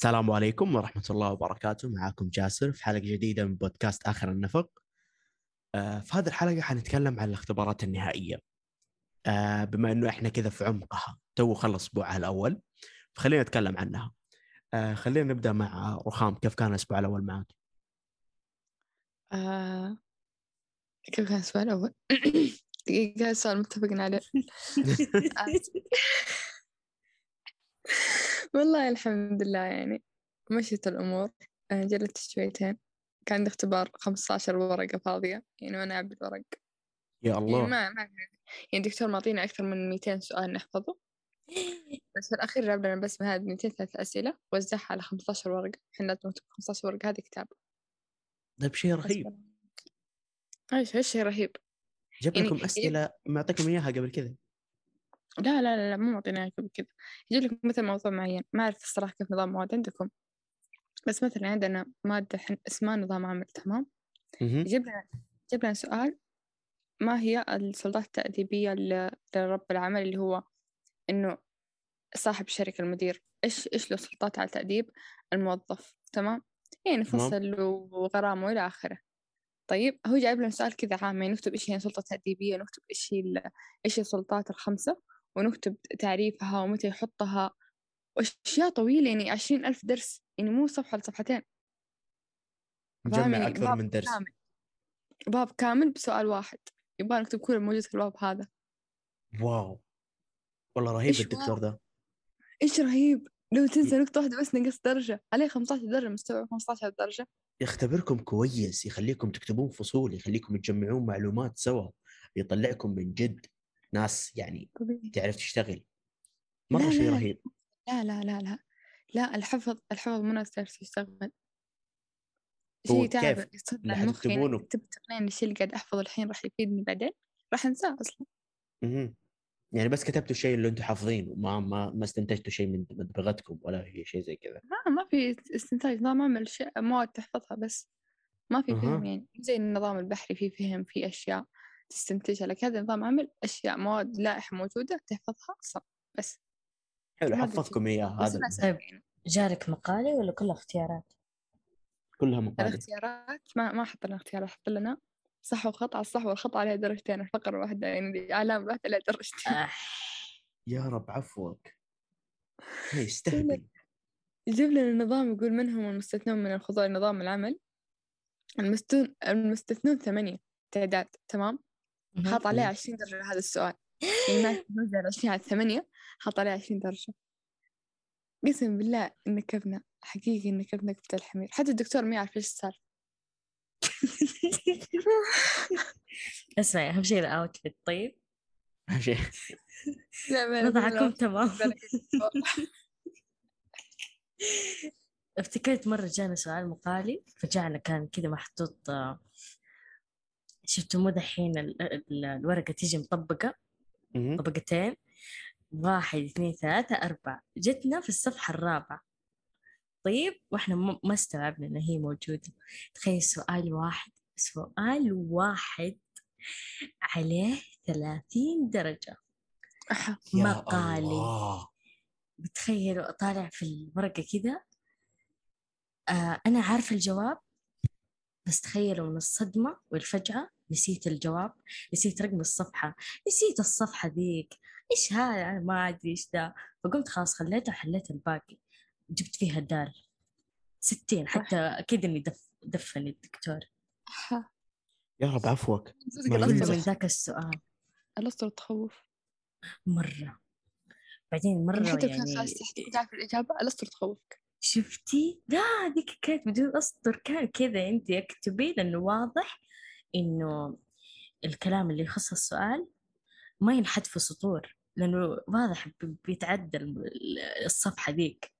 السلام عليكم ورحمة الله وبركاته. معاكم جاسر في حلقة جديدة من بودكاست آخر النفق. آه، في هذه الحلقة حنتكلم عن الاختبارات النهائية. آه، بما أنه إحنا كذا في عمقها تو خلص أسبوعها الأول. فخلينا نتكلم عنها. آه، خلينا نبدأ مع رخام. كيف كان الأسبوع الأول معك؟ آه... كيف كان السؤال الأول؟ دقيقة سؤال متفقين عليه. والله الحمد لله يعني مشيت الأمور. آه، جلست شويتين. كان عندي اختبار خمسة عشر ورقة فاضية يعني وأنا أعبي الورق. يا يعني الله. ما ما يعني الدكتور معطينا أكثر من ميتين سؤال نحفظه. بس في الأخير جاب لنا بس ميتين ثلاث أسئلة وزعها على خمسة عشر ورقة. الحين لازم نكتب خمسة عشر ورقة. هذه كتاب. طيب شيء بس رهيب. إيش إيش شيء رهيب. جاب يعني لكم أسئلة معطيكم إياها قبل كذا. لا لا لا, لا مو معطينا قبل كذا يجيب لك مثلا موضوع معين ما أعرف الصراحة كيف نظام المواد عندكم. بس مثلا عندنا مادة حن- اسمها نظام عمل تمام. يجيب لنا يجيب لنا سؤال ما هي السلطات التأديبية لرب العمل؟ اللي هو إنه صاحب الشركة المدير إيش إيش له سلطات على تأديب الموظف؟ تمام؟ يعني تمام. فصل وغرامة وإلى آخره. طيب هو جايب لنا سؤال كذا عام يعني نكتب إيش هي سلطة تأديبية نكتب إيش هي إيش السلطات الخمسة؟ ونكتب تعريفها ومتى يحطها. وأشياء طويلة يعني عشرين ألف درس يعني مو صفحة لصفحتين. مجمع يعني أكثر من درس. كامل. باب كامل بسؤال واحد. يبغى نكتب كل الموجود في الباب هذا. واو. والله رهيب إيش الدكتور؟ ده. إيش رهيب. لو تنسى نقطة واحدة بس نقص درجة. عليه 15 درجة مستوعب 15 درجة. يختبركم كويس يخليكم تكتبون فصول يخليكم تجمعون معلومات سوا يطلعكم من جد. ناس يعني طبيعي. تعرف تشتغل. مرة شيء رهيب. لا لا لا لا. لا الحفظ الحفظ مو ناس تعرف تشتغل. شيء تعب على المخ يعني تقنين الشيء اللي قاعد أحفظه الحين راح يفيدني بعدين؟ راح أنساه أصلا. مهم. يعني بس كتبتوا الشيء اللي أنتم حافظينه. ما ما ما استنتجتوا شيء من دماغتكم ولا هي شيء زي كذا. لا ما في استنتاج. نظام عمل شيء مواد تحفظها بس. ما في فهم أها. يعني. زي النظام البحري فيه فهم فيه أشياء. تستنتجها. لك هذا نظام عمل أشياء مواد لائحة موجودة تحفظها صم بس. حلو حفظكم اياه بس هذا طيب. جارك مقالي ولا كلها اختيارات؟ كلها مقالي الاختيارات؟ ما ما حط لنا اختيارات حط لنا صح وخطأ. الصح والخطأ عليها درجتين. الفقرة واحدة يعني علامة واحدة عليها درجتين. آه. يا رب عفوك. هي يستهبل يجيب لنا النظام يقول من هم المستثنون من الخضوع لنظام العمل. المستثنون المستثنون ثمانية تعداد تمام؟ حاط عليه مم. عشرين درجة هذا السؤال. يعني ما نوزع العشرين على الثمانية حاط عليه عشرين درجة. قسم بالله نكبنا حقيقي نكبنا كبت الحمير. حتى الدكتور ما يعرف إيش السالفة اسمعي أهم شيء الاوتفيت طيب؟ شيء. لا وضعكم تمام. افتكرت مرة جانا سؤال مقالي فجعنا كان كذا محطوط آه، شفتوا مو دحين ال- ال- الورقة تيجي مطبقة؟ مهم. طبقتين. واحد اثنين ثلاثة أربعة. جتنا في الصفحة الرابعة. طيب وإحنا ما استوعبنا إن هي موجودة. تخيل سؤال واحد. سؤال واحد عليه ثلاثين درجة. مقالي. الله. بتخيل أطالع في الورقة كذا آه أنا عارفة الجواب بس تخيلوا من الصدمة والفجعة. نسيت الجواب نسيت رقم الصفحة نسيت الصفحة ذيك إيش هذا أنا ما أدري إيش ذا. فقمت خلاص خليتها وحليت الباقي. جبت فيها دال ستين. حتى أكيد إني دف دفني الدكتور. يا رب عفوك. كله. من ذاك السؤال. الأسطورة تخوف مرة. بعدين يعني مرة حتى كان يعني خلاص تحت تعرف الإجابة الأسطورة تخوفك شفتي؟ لا هذيك كانت بدون أسطر كان كذا أنت اكتبي لأنه واضح. إنه الكلام اللي يخص السؤال ما ينحد في سطور لأنه واضح بيتعدى ال- الصفحة ذيك.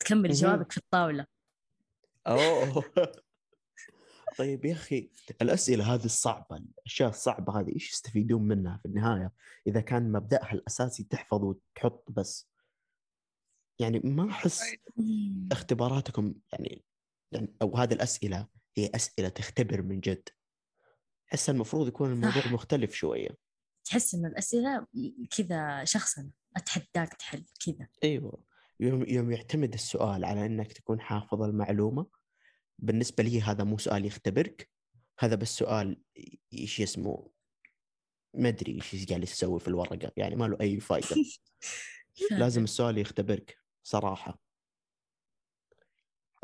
تكمل. جوابك في الطاولة. أوه. طيب يا أخي الأسئلة هذه الصعبه الأشياء الصعبة هذه إيش يستفيدون منها في النهاية؟ إذا كان مبدأها الأساسي تحفظ وتحط بس. يعني ما أحس اختباراتكم يعني يعني أو هذه الأسئلة هي أسئلة تختبر من جد. احس المفروض يكون الموضوع صح. مختلف شوية. تحس إن الأسئلة كذا شخصنة أتحداك تحل كذا. إيوه. يوم يوم يعتمد السؤال على إنك تكون حافظ المعلومة بالنسبة لي هذا مو سؤال يختبرك هذا بس سؤال إيش اسمه؟ ما أدري إيش جالس يسوي في الورقة يعني ما له أي فائده لازم السؤال يختبرك صراحة.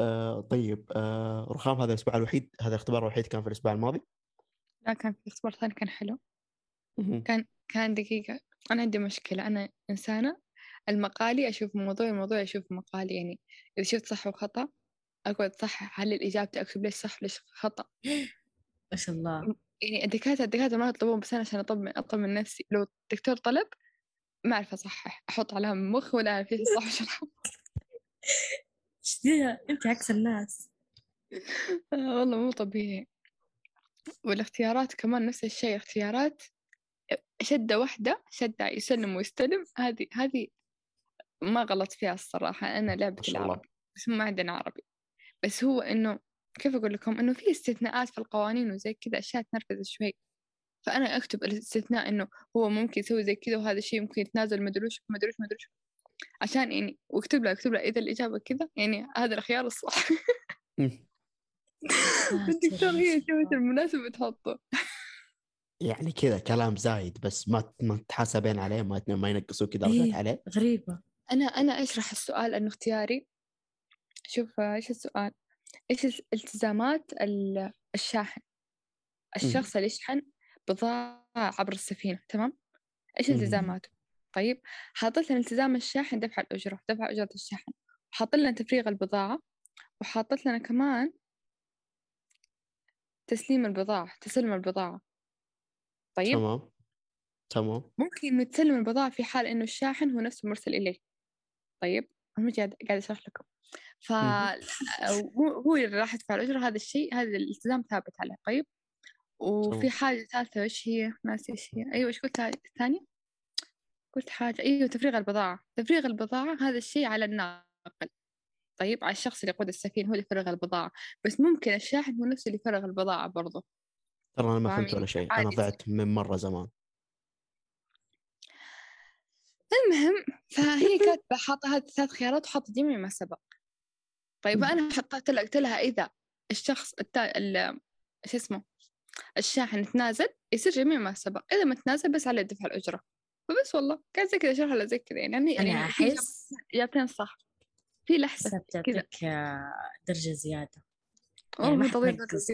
آه طيب آه رخام هذا الأسبوع الوحيد هذا الاختبار الوحيد كان في الأسبوع الماضي؟ لا كان في اختبار ثاني كان حلو. كان كان دقيقة أنا عندي مشكلة أنا إنسانة المقالي أشوف موضوع الموضوع أشوف مقالي يعني إذا شفت صح وخطأ أقعد صح هل إجابتي أكتب ليش صح ليش خطأ؟ ما شاء الله. يعني الدكاترة الدكاترة ما يطلبون بس أنا عشان أطمن أطمن نفسي لو الدكتور طلب ما أعرف أصحح أحط علامة مخ ولا أعرف إيش صح وإيش ذي أنت عكس الناس. آه، والله مو طبيعي. والاختيارات كمان نفس الشيء اختيارات شدة واحدة شدة يسلم ويستلم. هذه هذه ما غلط فيها الصراحة. أنا الله. العربي بس ما عندنا عربي. بس هو إنه كيف أقول لكم؟ إنه في استثناءات في القوانين وزي كذا أشياء تنرفز شوي. فأنا أكتب الاستثناء إنه هو ممكن يسوي زي كذا وهذا الشيء ممكن يتنازل مدروش مدروش مدروش عشان يعني واكتب له اكتب له إذا الإجابة كذا يعني هذا الخيار الصح. الدكتور هي شوت المناسب بتحطه يعني كذا كلام زايد بس ما ما تحاسبين عليه ما ما ينقصوا كذا. درجات إيه. عليه. غريبة. أنا أنا أشرح السؤال؟ إنه اختياري. شوف آه، إيش السؤال؟ إيش الس- التزامات ال- الشاحن؟ الشخص اللي يشحن بضاعة عبر السفينة تمام؟ إيش مم. التزاماته؟ طيب حاطط لنا التزام الشاحن دفع الأجرة دفع أجرة الشحن وحاطط لنا تفريغ البضاعة وحاطط لنا كمان تسليم البضاعة تسلم البضاعة. طيب؟ تمام. تمام. ممكن إنه تسلم البضاعة في حال إنه الشاحن هو نفسه مرسل إليه. طيب؟ أنا قاعد قاعد أشرح لكم. ف هو هو اللي راح يدفع الأجرة هذا الشيء هذا الالتزام ثابت عليه. طيب؟ وفي. حاجة ثالثة وش هي؟ ناسي إيش هي. أيوة إيش قلت الثانية قلت حاجة. أيوة تفريغ البضاعة. تفريغ البضاعة هذا الشيء على الناقل. طيب على الشخص اللي يقود السفينة هو اللي يفرغ البضاعة. بس ممكن الشاحن هو نفسه اللي يفرغ البضاعة برضه ترى أنا ما؟ فهمت ولا شيء. عادي. ضعت من مرة زمان. المهم فهي كاتبة حاطة هذه الثلاث خيارات وحاطة جميع ما سبق. طيب أنا حطيت لها قلت لها إذا الشخص التا... ال... شو اسمه الشاحن تنازل يصير جميع ما سبق. إذا ما تنازل بس عليه دفع الأجرة. فبس والله. كان زي كذا شرح زي كذا يعني يعني أنا في أحس إجابتين صح في لحظة حسب كذا آه، درجة زيادة. أوه يعني ما مهم. جالس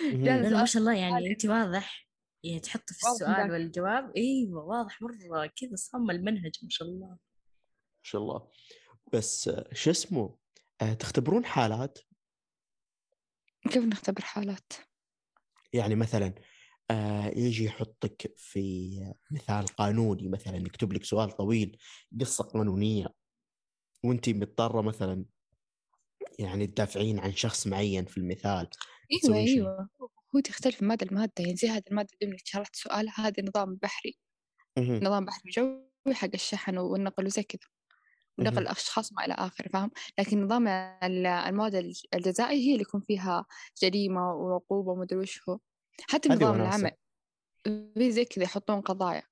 لأنه ما شاء الله يعني أنت واضح. يعني تحط في السؤال. والجواب أيوة واضح مرة كذا صم المنهج ما شاء الله. ما شاء الله. بس شو اسمه؟ آه، تختبرون حالات؟ كيف نختبر حالات؟ يعني مثلا آه يجي يحطك في مثال قانوني مثلا يكتب لك سؤال طويل قصة قانونية وانت مضطرة مثلا يعني تدافعين عن شخص معين في المثال شيء. أيوة هو تختلف مادة لمادة يعني زي هذه المادة ضمن شرحت سؤال هذا نظام بحري مهم. نظام بحري جوي حق الشحن والنقل وزي كذا ونقل. الأشخاص ما إلى آخره فاهم لكن نظام ال- المواد الج- الجزائي هي اللي يكون فيها جريمة وعقوبة ومدري وش هو حتى هذه نظام وناسة. العمل. في زي كذا يحطون قضايا.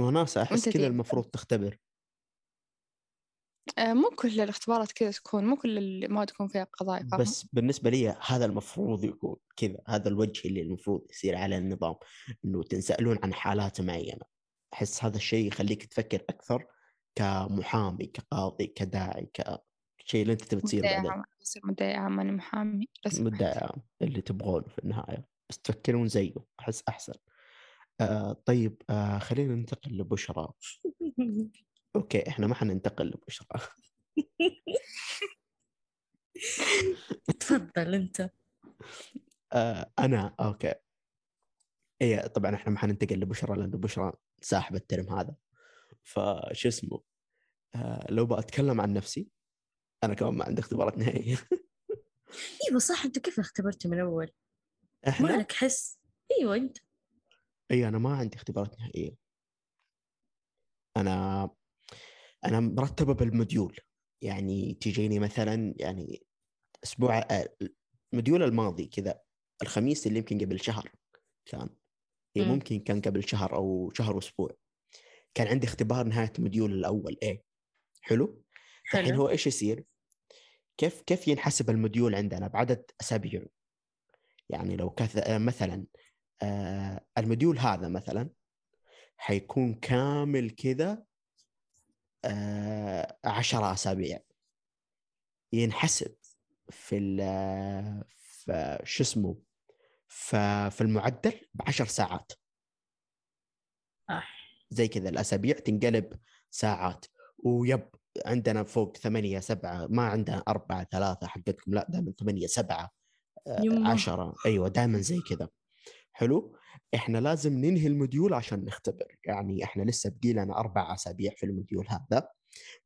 وناسة أحس كذا المفروض تختبر. آه، مو كل الاختبارات كذا تكون مو كل المواد تكون فيها قضايا فاهم بس بالنسبة لي هذا المفروض يكون كذا هذا الوجه اللي المفروض يصير على النظام إنه تنسألون عن حالات معينة. أحس هذا الشيء يخليك تفكر أكثر كمحامي كقاضي كداعي كشيء اللي أنت تبي تصير بعدين. بصير مدعي عام ماني محامي بس مدعي عام اللي تبغونه في النهاية. بس تفكرون زيه أحس أحسن. آه طيب آه خلينا ننتقل لبشرى. أوكي إحنا ما حننتقل لبشرى. تفضل أنت. آه أنا okay. اي طبعا إحنا ما حننتقل لبشرى لأنه بشرى ساحب ال term هذا. فشو اسمه؟ آه لو بتكلم عن نفسي أنا كمان ما عندي اختبارات نهائية. أيوة صح أنت كيف اختبرت من ما إحنا؟ لك حس؟ أيوة أنت. إي أنا ما عندي اختبارات نهائية. أنا أنا مرتبة بال module يعني تجيني مثلا يعني أسبوع ال module الماضي كذا الخميس اللي يمكن قبل شهر كان. هي مم. ممكن كان قبل شهر أو شهر وأسبوع. كان عندي اختبار نهاية ال module الأول A حلو. الحين هو إيش يصير؟ كيف كيف ينحسب ال module عندنا بعدد أسابيع؟ يعني لو كث... مثلا آه، ال module هذا مثلا حيكون كامل كذا آه، عشرة أسابيع. ينحسب في ال شو اسمه في المعدل بعشر ساعات. زي كذا الأسابيع تنقلب ساعات. و yep عندنا فوق ثمانية سبعة ما عندنا أربعة ثلاثة حقتكم لا دائما ثمانية سبعة آه، يمه. عشرة. أيوة دائما زي كذا. حلو؟ إحنا لازم ننهي ال module عشان نختبر. يعني إحنا لسه بقي لنا أربع أسابيع في ال module هذا.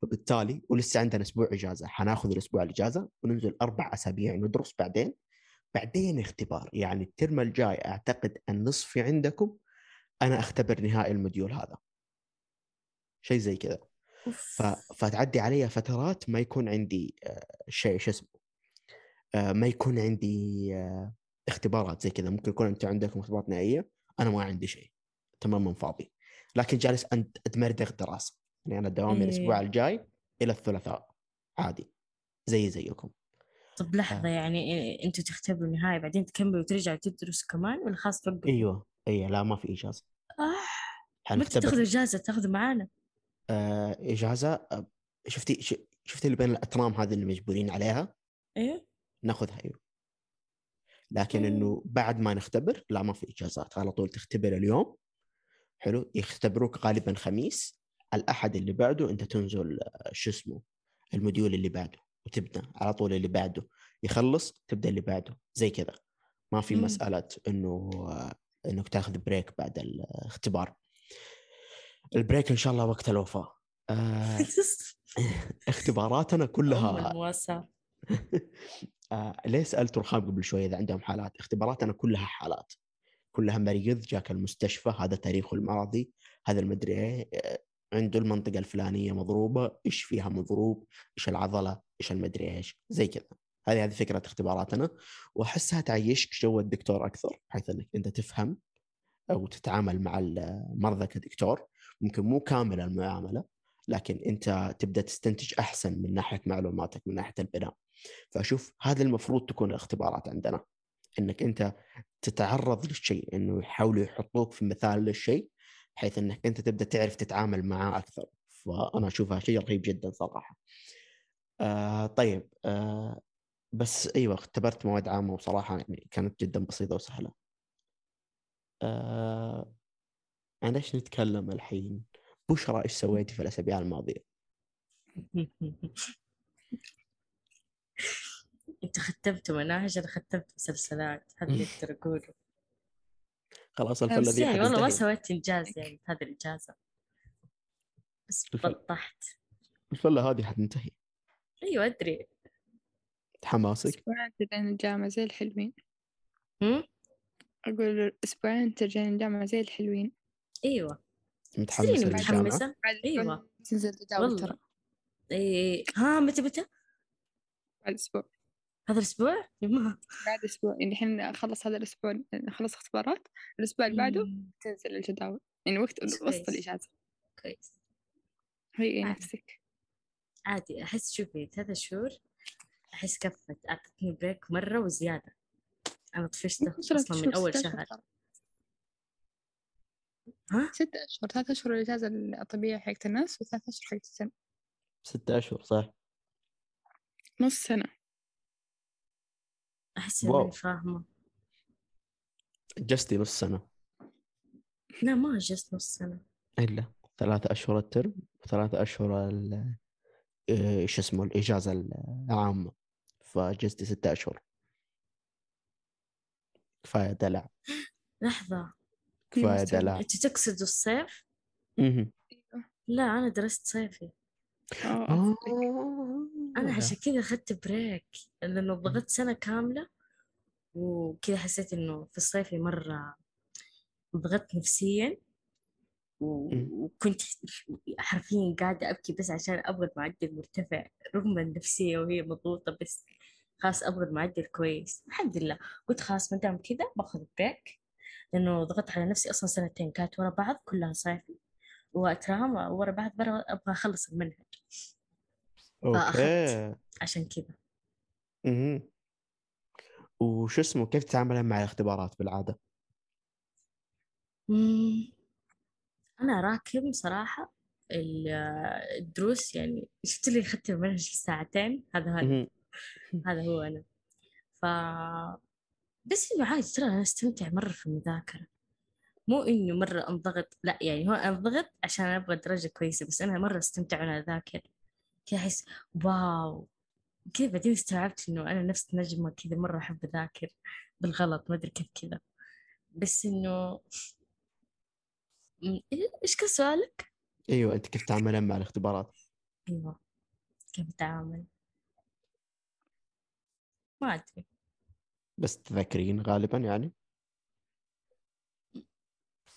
فبالتالي ولسه عندنا أسبوع إجازة. حناخذ الأسبوع الإجازة وننزل أربع أسابيع ندرس بعدين. بعدين اختبار. يعني ال term الجاي أعتقد النصفي عندكم. أنا أختبر نهائي ال module هذا. شيء زي كذا. ف... فتعدي علي فترات ما يكون عندي آه، شيء شو اسمه آه، ما يكون عندي آه، اختبارات زي كذا. ممكن يكون أنت عندكم اختبارات نهائية أنا ما عندي شيء تماما فاضي. لكن جالس اتمردغ دراسة. يعني أنا دوامي إيه. الأسبوع الجاي إلى الثلاثاء عادي. زي زيكم. طب لحظة آه. يعني إيه، أنتوا تختبروا النهاية بعدين تكملوا وترجعوا تدرسوا كمان ولا خلاص توقفوا؟ أيوه. أيوه لا ما في إجازة. آه. متى تاخذوا إجازة تاخذوا معانا؟ آه إجازة. آه، شفتي شفتي اللي بين الاترام هذه اللي مجبورين عليها؟ إيه. ناخذها إيوه. لكن مم. إنه بعد ما نختبر لا ما في إجازات على طول تختبر اليوم. حلو. يختبروك غالبا خميس. الأحد اللي بعده أنت تنزل آه، شو اسمه ال module اللي بعده وتبدأ على طول اللي بعده. يخلص تبدأ اللي بعده. زي كذا. ما في مم. مسألة إنه إنك تاخذ break بعد الاختبار. ال break إن شاء الله وقت الوفاة. آه، اختباراتنا كلها آه ليه سألت رخام قبل شوي إذا عندهم حالات؟ اختباراتنا كلها حالات. كلها مريض جاك المستشفى هذا تاريخه المرضي هذا المدري إيه آه، عنده المنطقة الفلانية مضروبة إيش فيها مضروب؟ إيش العضلة؟ إيش المدري إيش. زي كذا. هذه هذه فكرة اختباراتنا. وأحسها تعيشك جو الدكتور أكثر بحيث إنك أنت تفهم أو تتعامل مع المرضى كدكتور. ممكن مو كامل المعاملة لكن أنت تبدأ تستنتج أحسن من ناحية معلوماتك من ناحية البناء. فأشوف هذا المفروض تكون الاختبارات عندنا إنك أنت تتعرض للشيء إنه يحاولوا يحطوك في مثال للشيء بحيث إنك أنت تبدأ تعرف تتعامل معاه أكثر. فأنا أشوفها شيء رهيب جدا صراحة. آه طيب آه بس أيوه اختبرت مواد عامة وصراحة يعني كانت جدا بسيطة وسهلة. آه عن إيش نتكلم الحين؟ بشرى إيش سويتي في الأسابيع الماضية؟ أنتوا ختمتوا مناهج أنا ختمت مسلسلات هذا اللي أقدر أقوله. خلاص الفله ذي يعني والله ما. سويت إنجاز يعني في هذه الاجازة بس بطحت. الفله هذه حتنتهي. أيوه أدري. حماسك؟ أسبوعين ترجعين الجامعة زي الحلوين. هم؟ أقول أسبوعين ترجعين الجامعة زي الحلوين. أيوه. متحمسة أيوة. أسبوع تنزل تجاوب والله. ترى. إيه. ها متى متى؟ بعد أسبوع. هذا الأسبوع؟ يما. بعد أسبوع. يعني الحين أخلص هذا الأسبوع أخلص اختبارات الأسبوع اللي بعده. تنزل الجداول يعني وقت وسط كويس. الإجازة. كويس. هيئي عادي. نفسك؟ عادي. أحس شوفي ثلاثة شهور أحس كفت. أعطتني break مرة وزيادة. أنا طفشت أصلا من أول شهر. ها؟ ست أشهر ثلاث أشهر الإجازة الطبيعية حقت الناس وثلاث أشهر حقت السنة. ستة أشهر صح. نص سنة. أحس إني wow. فاهمة. just نص سنة. لا ما just نص سنة. إلا ثلاثة أشهر ال term وثلاثة أشهر ال- إيه، إيش اسمه الإجازة العامة. فجزتي ستة أشهر. كفايه دلع. لحظة. كفايه مستر. دلع أنتوا تقصدوا الصيف؟ مهم. لا أنا درست صيفي آه آه. أنا عشان كذا أخذت بريك لأنه ضغطت سنة كاملة وكذا حسيت إنه في الصيفي مرة ضغطت نفسيا. وكنت حرفيا قاعدة أبكي بس عشان أبغى المعدل مرتفع رغم النفسية وهي مضغوطة بس خلاص أبغى المعدل كويس الحمد لله قلت خلاص ما دام كذا باخذ break لأنه ضغطت على نفسي أصلا سنتين كانت ورا بعض كلها صيفي وأترام ورا بعض برا أبغى أخلص المنهج okay. عشان كذا. أها. وش اسمه؟ كيف تتعاملين مع الاختبارات بالعادة؟ مم. أنا راكب صراحة. ال- الدروس يعني شفت اللي اخذت المنهج في ساعتين هذا هذا. هذا هو أنا. ف بس إنه عادي ترى أنا أستمتع مرة في المذاكرة مو إنه مرة أنضغط لا يعني هو أنضغط عشان أبغى درجة كويسة بس أنا مرة أستمتع وأنا أذاكر كذا أحس واو كذا بعدين استوعبت إنه أنا نفس نجمة كذا مرة أحب أذاكر بالغلط ما أدري كيف كذا بس إنه إيش كان سؤالك؟ أيوه أنت كيف تتعاملين مع الاختبارات؟ أيوه كيف اتعامل؟ ما أدري بس تذاكرين غالبا يعني؟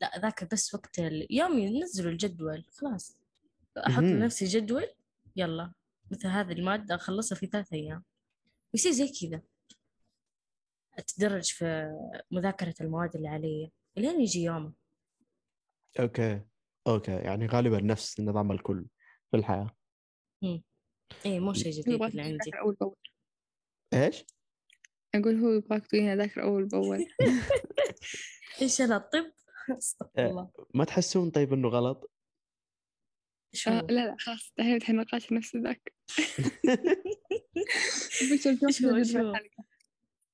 لا ذاك بس وقت يوم ينزلوا الجدول خلاص. أحط. لنفسي جدول يلا. مثل هذه المادة أخلصها في ثلاث أيام. ويصير زي كذا. أتدرج في مذاكرة المواد اللي علي. لين يجي يومه. Okay. Okay. يعني غالبا نفس نظام الكل في الحياة. إيه مو شيء جديد اللي عندي. أول بأول. إيش؟ أقول هو يبغاك تقولين أذاكر أول بأول. إيش أنا الطب؟ أستغفر إيه. الله. ما تحسون طيب إنه غلط؟ شو؟ آه لا لا خلاص انتهينا الحين نقاش نفس ذاك.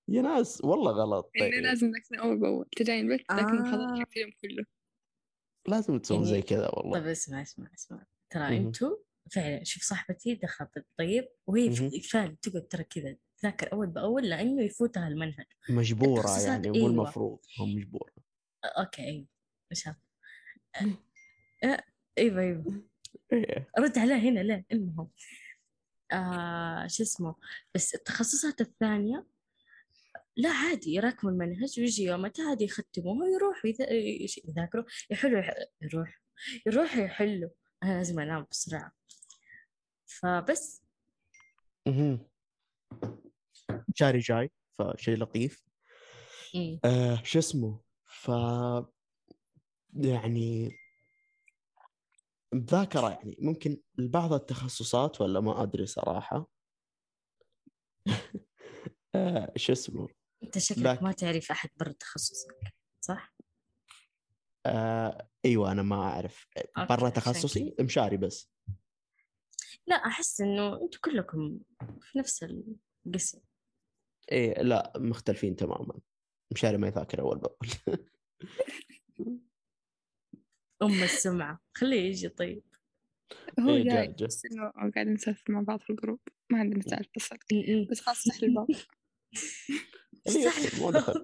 يا ناس والله غلط. إنه طيب. لازم نذاكر أول بأول. تجاين البيت تذاكر آه. اليوم كله؟ لازم تسوون يعني- زي كذا والله. طيب اسمع اسمع اسمع. ترى مهم. أنتوا فعلا شوف صاحبتي دخلت طيب وهي فعلا تقعد ترى كذا تذاكر أول بأول لإنه يفوتها المنهج. مجبورة يعني مو أيوة. المفروض هم مجبوره أ- أوكي أيوه. هذا أ- أيوه أيوه. إيه. رد عليه هنا لا المهم. آه شو اسمه؟ بس التخصصات الثانية لا عادي يراكموا المنهج ويجي يومتها عادي يختموه ويروحوا يذاكروا يحلوا يح- يروح يروحوا يحلوا. أنا لازم أنام بسرعة. فبس. شاري جاي فشيء لطيف. مم. آه شو اسمه؟ ف يعني مذاكرة يعني. ممكن لبعض التخصصات ولا ما أدري صراحة. آه شو اسمه؟ أنت شكلك ما تعرف أحد برا تخصصك صح؟ آه إيوه أنا ما أعرف. برا تخصصي مشاري بس. لا أحس إنه أنتوا كلكم في نفس القسم. إيه لا مختلفين تماما. مشاري ما يذاكر أول بأول. أم السمعة. خليه يجي طيب. هو إيه، جاي جا- جا. بس إنه قاعدين نسولف مع بعض في الجروب. ما عندنا سالفة الصدق م-م. بس خلاص سحل الباب مو دخل.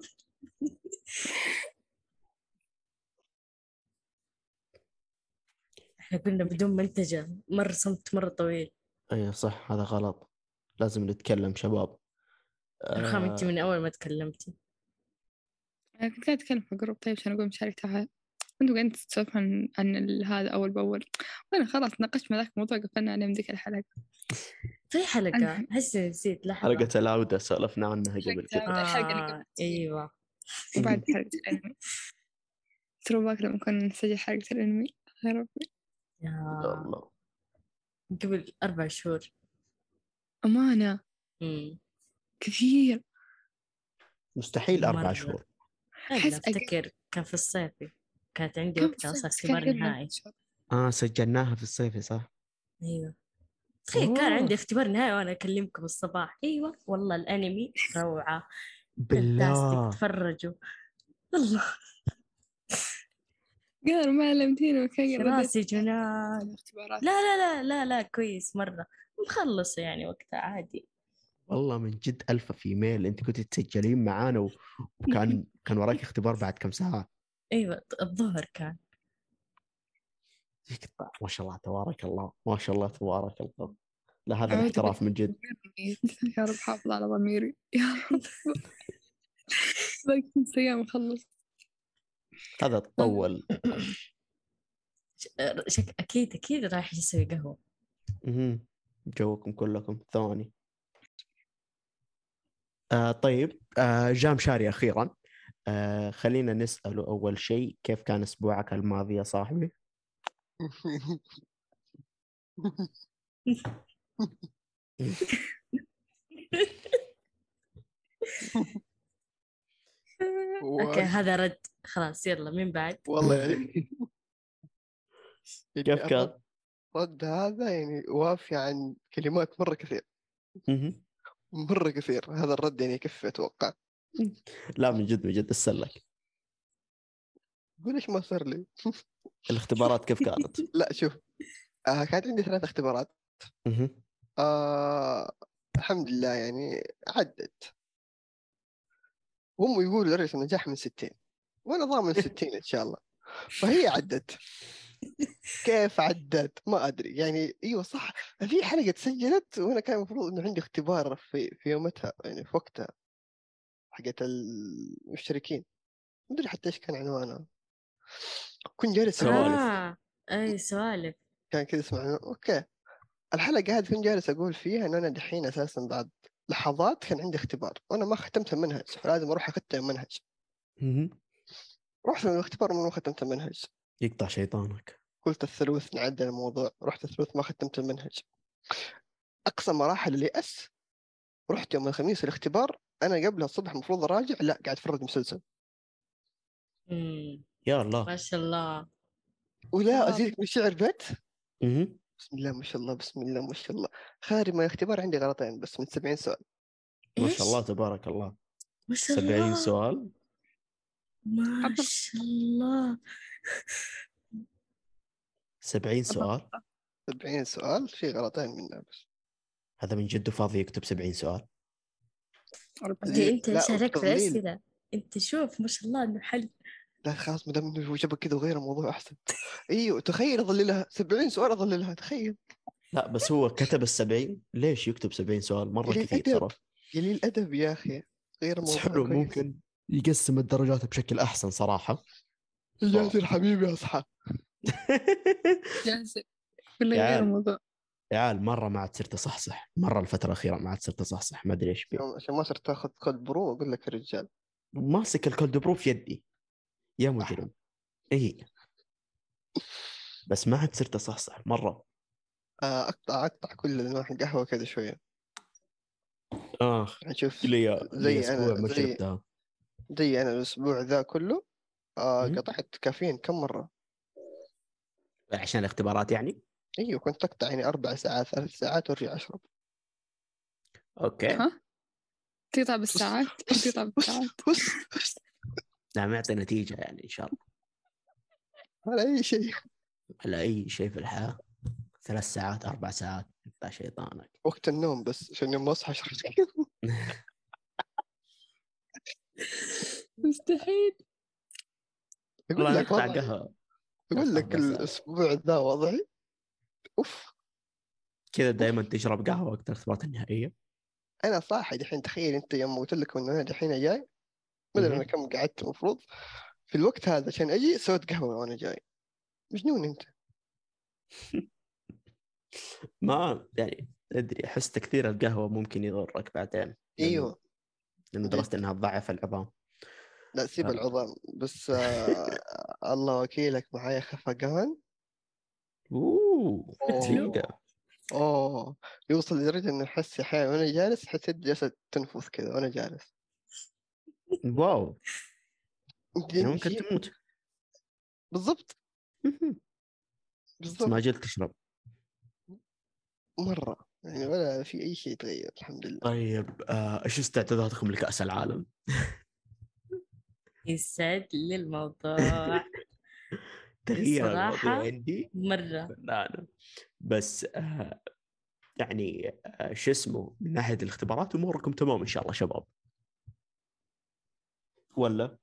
إحنا كنا بدون منتجة مرة صمت مرة طويل. إيه صح هذا غلط. لازم نتكلم شباب. رخام آه، انت من أول ما تكلمتي. أنا كنت قاعدة أتكلم في الجروب طيب عشان أقول مشارك تعال أنتوا قاعدين تتسولفوا عن عن هذا أول بأول. وأنا خلاص ناقشت مع ذاك الموضوع قفلنا عليه من ذيك الحلقة. في حلقة؟ احس نسيت لحظة. حلقة العودة سولفنا عنها قبل كذا آه أيوه. وبعد حلقة الأنمي. ترى باك لما كنا نسجل حلقة الأنمي. يا ربي. يا الله. قبل أربع شهور. أمانة. امم كثير مستحيل أربع مرة. شهور. أحس أفتكر كان في الصيفي كانت عندي وقتها؟ أصلا اختبار نهائي. آه سجلناها في الصيف صح؟ أيوه. تخيل كان. عندي اختبار نهائي وأنا أكلمكم الصباح. أيوه والله الأنمي روعة. بالله. تفرجوا. والله قالوا ما علمتينا وكان راسي جنان. لا لا لا لا لا كويس مرة. مخلصة يعني وقتها عادي. والله من جد ألف في ميل. أنت كنت تسجلين معانا و... وكان كان وراك اختبار بعد كم ساعة. أيوه الظهر كان. ما شاء الله تبارك الله. ما شاء الله تبارك الله. لا هذا الاحتراف من جد. يا رب حافظ على ضميري. يا رب. باقي خمس أيام أخلص. هذا تطول. شك أكيد أكيد رايح يسوي قهوة. مهم. جوكم كلكم. ثواني. آه طيب آه جام شاري أخيرا. آه خلينا نسأله أول شيء كيف كان أسبوعك الماضي يا صاحبي؟ أوكي هذا رد. خلاص يلا مين بعد. والله يعني يعني كيف كان؟ الرد هذا يعني وافي عن كلمات مرة كثير. مرة كثير هذا الرد يعني يكفي أتوقع؟ لا من جد من جد اسالك قول إيش ما صار لي. الاختبارات كيف كانت؟ لا شوف آه كانت عندي ثلاث اختبارات. آه الحمد لله يعني عدت. هم يقولوا درجة النجاح من 60 وأنا ضامن 60 إن شاء الله. فهي عدت. كيف عدت؟ ما أدري. يعني أيوة صح. في حلقة تسجلت وأنا كان المفروض إنه عندي اختبار في في يومتها يعني في وقتها. حقت المشتركين. ما أدري حتى إيش كان عنوانها كنت جالس سوالف. آه أي سوالف. كان كذا اسمع أوكي. الحلقة هذه كنت جالس أقول فيها إن أنا دحين أساسا بعد لحظات كان عندي اختبار. وأنا ما ختمت المنهج فلازم أروح أختم المنهج. رحت الاختبار ما ختمت المنهج. يقطع شيطانك. قلت الثلوث نعدل الموضوع. رحت الثلوث ما ختمت المنهج. أقصى مراحل اليأس رحت يوم الخميس الاختبار. أنا قبل الصبح المفروض أراجع لا قاعد أتفرج مسلسل. يا الله. ما شاء الله. ولا. ازيدك من شعر بيت. بسم الله ما شاء الله بسم الله ما شاء الله. خارج من الاختبار عندي غلطين بس من 70 سؤال. ما؟ شاء الله تبارك الله. ما شاء 70 الله. سؤال؟ ما. شاء الله. 70 سؤال؟ 70 سؤال؟ في غلطين منها بس. هذا من جد فاضي يكتب 70 سؤال. أنت ليه؟ انت عليك في. الاسئله أنت شوف ما شاء الله إنه حل. لا خلاص ما دام إنه هو جابك كذا وغير الموضوع أحسن. إيوه تخيل اظللها 70 سؤال اظللها تخيل. لا بس هو كتب ال 70 ليش يكتب 70 سؤال؟ مرة كثير. ترى قليل الأدب يا أخي. غير بس الموضوع حلو. ممكن يقسم الدرجات بشكل أحسن صراحة. ياسر حبيبي اصحى جالسة كل يا غير عيال. الموضوع يا عيال مرة ما عاد صرت أصحصح. مرة الفترة الأخيرة ما عاد صرت أصحصح. ما أدري إيش فيه عشان ما صرت تاخذ cold brew أقول لك يا رجال. ماسك ال cold brew في يدي. يا مجرم إي. بس ما عاد صرت أصحصح. مرة. آه، أقطع أقطع كل أنواع القهوة كذا شوية. آخ. يعني شوف لي زي ما زي- زي أنا الأسبوع ذا كله آه مم. قطعت كافيين كم مرة؟ عشان الاختبارات يعني؟ إيوه كنت اقطع يعني أربع ساعات ثلاث ساعات وأرجع أشرب. أوكي. ها؟ تقطع بالساعات؟ تقطع بالساعات. ما يعطي نتيجة يعني إن شاء الله. على أي شيء. على أي شيء في الحياة. ثلاث ساعات أربع ساعات يقطع شيطانك. وقت النوم بس عشان يوم اصحى أشرب. مستحيل. والله لك أقول لك الأسبوع ذا وضعي أوف. كذا دائما تشرب قهوة وقت الاختبارات النهائية. أنا صاحي دحين تخيل أنت يوم قلت لكم ان أنا دحين جاي. ما أدري أنا. كم قعدت المفروض. في الوقت هذا عشان أجي سويت قهوة وأنا جاي. مجنون أنت. ما يعني أدري أحس تكثير القهوة ممكن يضرك بعدين. لأنه- أيوه. لأنه درست إنها تضعف العظام. لا سيب آه. العظام بس آه الله وكيلك معايا خفقان أوه أوه. أوه يوصل لدرجة انه أحس أحيانا وأنا جالس أحس يدي جالسه تنفث كذا وأنا جالس. واو. يعني ممكن تموت. بالضبط. بالضبط ما جلت تشرب. مرة يعني ولا في أي شيء تغير الحمد لله. طيب آه، إيش استعداداتكم لكأس العالم؟ يسعد لي الموضوع. تغيير الموضوع عندي. مرة. فنانة بس آه يعني آه شو اسمه من ناحية الاختبارات أموركم تمام إن شاء الله شباب. ولا؟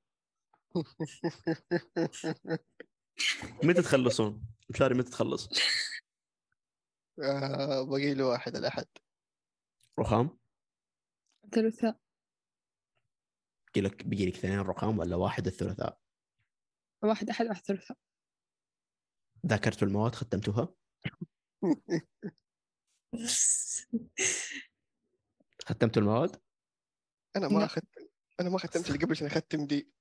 متى تخلصون؟ مشاري متى تخلص؟ آه باقي له واحد الأحد. رخام؟ ثلاثاء بقي لك بقي لك اثنين رخام ولا واحد الثلاثاء؟ واحد أحد واحد ثلاثاء ذاكرتوا المواد ختمتوها؟ ختمتوا المواد؟ أنا ما. اخذت أنا ما ختمت اللي قبل عشان أختم دي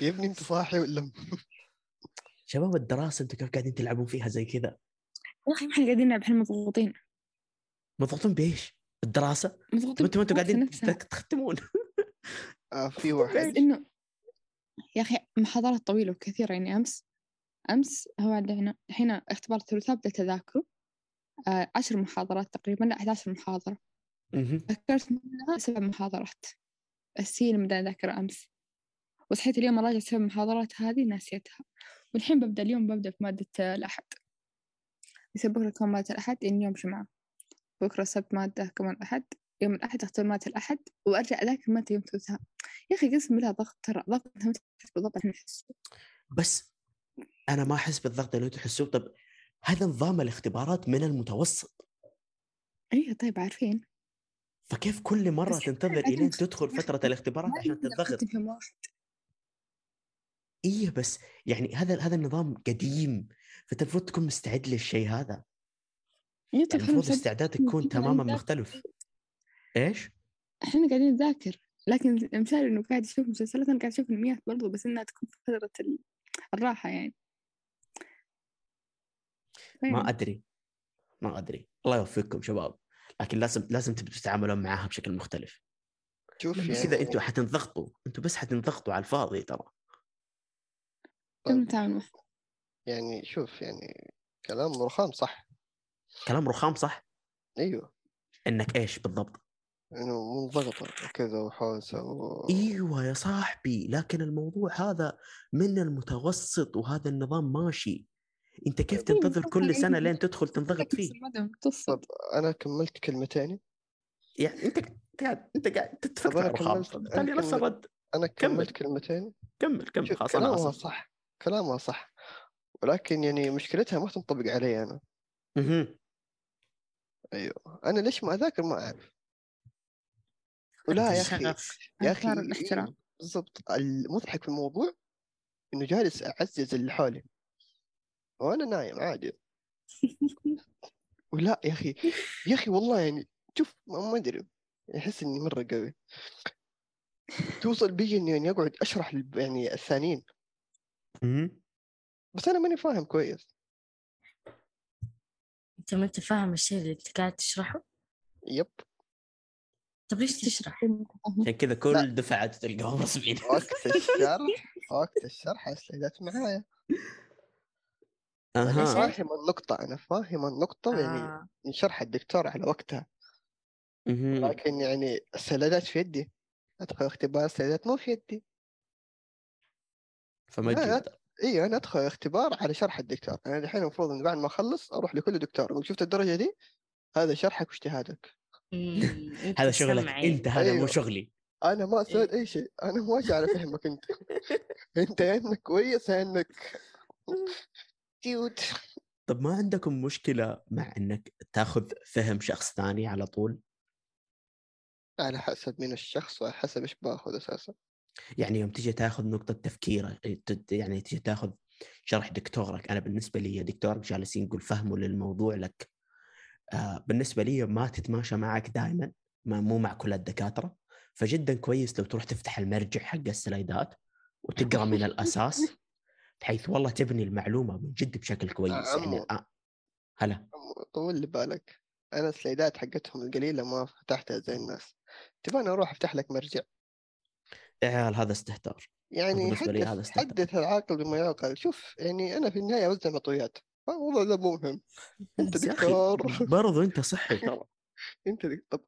يا ابني انت صاحي ولا شباب الدراسة أنتم كيف قاعدين تلعبون فيها زي كذا يا أخي ما إحنا قاعدين نلعب إحنا مضغوطين مضغوطين بإيش؟ الدراسة؟ مضغوطين أنتم أنتم قاعدين تختمون آه في بس واحد. انه يا أخي محاضرات طويلة وكثيرة يعني. أمس أمس هو عندنا الحين اختبار الثلاثاء بدأت اذاكره آه عشر محاضرات تقريبا. لا 11 محاضرة. مهم. ذكرت منها سبع محاضرات. بس هي اللي أذاكر أمس. وصحيت اليوم أراجع السبع محاضرات هذه ناسيتها والحين ببدأ اليوم ببدأ في مادة الأحد. يصير بكرة كمان مادة الأحد؟ يعني يوم جمعة بكرة السبت مادة كمان الأحد؟ يوم الأحد أختار مادة الأحد وأرجع أذاكر مادة يوم الثلاثاء. يا أخي قسم بالله ضغط ترى ضغط بالضبط إحنا بس أنا ما أحس بالضغط اللي تحسوه طب هذا نظام الاختبارات من المتوسط. أيه طيب عارفين. فكيف كل بس تنتظر نفس- تدخل فترة الاختبارات عشان واحد إيه بس يعني هذا هذا النظام قديم. فانت المفروض تكون مستعد للشيء هذا. إيه يعني طيب خلنا المفروض. استعدادك يكون إحنا تماما مختلف. إيش؟ إحنا قاعدين نذاكر. لكن المثال إنه قاعد يشوف مسلسلات أنا قاعد أشوف انميات برضو بس إنها تكون في فترة ال- الراحة يعني. ما فاهم؟ أدري. ما أدري. الله يوفقكم شباب. لكن لازم لازم تبدوا تتعاملون معاها بشكل مختلف. شوف بس يعني كذا أنتم حتنضغطوا. أنتم بس حتنضغطوا على الفاضي ترى. طيب، يعني شوف يعني كلام رخام صح. كلام رخام صح؟ أيوه. إنك إيش بالضبط؟ إنه منضغطة وكذا وحوسة و... إيوه يا صاحبي لكن الموضوع هذا من المتوسط وهذا النظام ماشي. أنت كيف أيوة، تنتظر كل سنة لين تدخل تنضغط فيه؟ المتوسط. أنا كملت كلمتين؟ يعني أنت قاعد أنت قاعد طب تتفكر رخام كملت- نفس. الرد أنا كمل. كملت كلمتين؟ كمل كمل خلاص أنا كلامها صح كلامها صح. ولكن يعني مشكلتها ما تنطبق علي أنا مهم. أيوه. أنا ليش ما أذاكر ما أعرف. ولا يا أخي يا أخي الاحترام. بالضبط. المضحك في الموضوع إنه جالس أعزز اللي حولي. وأنا نايم عادي. ولا يا أخي يا أخي والله يعني شوف ما أدري. أحس إني مرة قوي. توصل بي إني يعني أقعد أشرح يعني الثانيين. بس أنا ماني فاهم كويس. أنت ما أنت فاهم الشيء اللي أنت قاعد تشرحه؟ Yep. طب ليش تشرح؟ عشان كذا كل دفعات تلقاهم رسمين وقت الشرح وقت الشرح السلايدات معايا. أنا أها. فاهم النقطة أنا فاهم النقطة يعني آه. من شرح الدكتور على وقتها. لكن يعني السلايدات في يدي. أدخل اختبار السلايدات مو في يدي. فما لا، لا. تجي إي أنا أدخل اختبار على شرح الدكتور. أنا الحين المفروض إن بعد ما أخلص أروح لكل دكتور. أقول شفت الدرجة دي؟ هذا شرحك واجتهادك. هذا شغلك. سمعي. انت هذا مو أيوه. شغلي. أنا ما سويت أي شيء. أنا ما على فهمك أنت. أنت يا إنك كويس يا إنك. cute طب ما عندكم مشكلة مع إنك تاخذ فهم شخص ثاني على طول؟ على حسب من الشخص وعلى حسب إيش باخذ أساسا. يعني يوم تجي تاخذ نقطة تفكيره تد- يعني تجي تاخذ شرح دكتورك. أنا بالنسبة لي دكتورك جالس ينقل فهمه للموضوع لك. بالنسبة لي ما تتماشى معك دائما ما مو مع كل الدكاترة. فجدا كويس لو تروح تفتح المرجع حق السلايدات وتقرأ من الأساس بحيث والله تبني المعلومة من جد بشكل كويس. يعني. آه هلا. طول لي بالك. أنا السلايدات حقتهم القليلة ما فتحتها زي الناس. تبغى أروح أفتح لك مرجع؟ يا عيال هذا استهتار. يعني لي هذا حدث استهتار. حدث العاقل بما يعقل. شوف يعني أنا في النهاية أوزع مطويات. الموضوع ده مو مهم. أنت دكتور. برضو أنت صحي. ترى. أنت دك... طب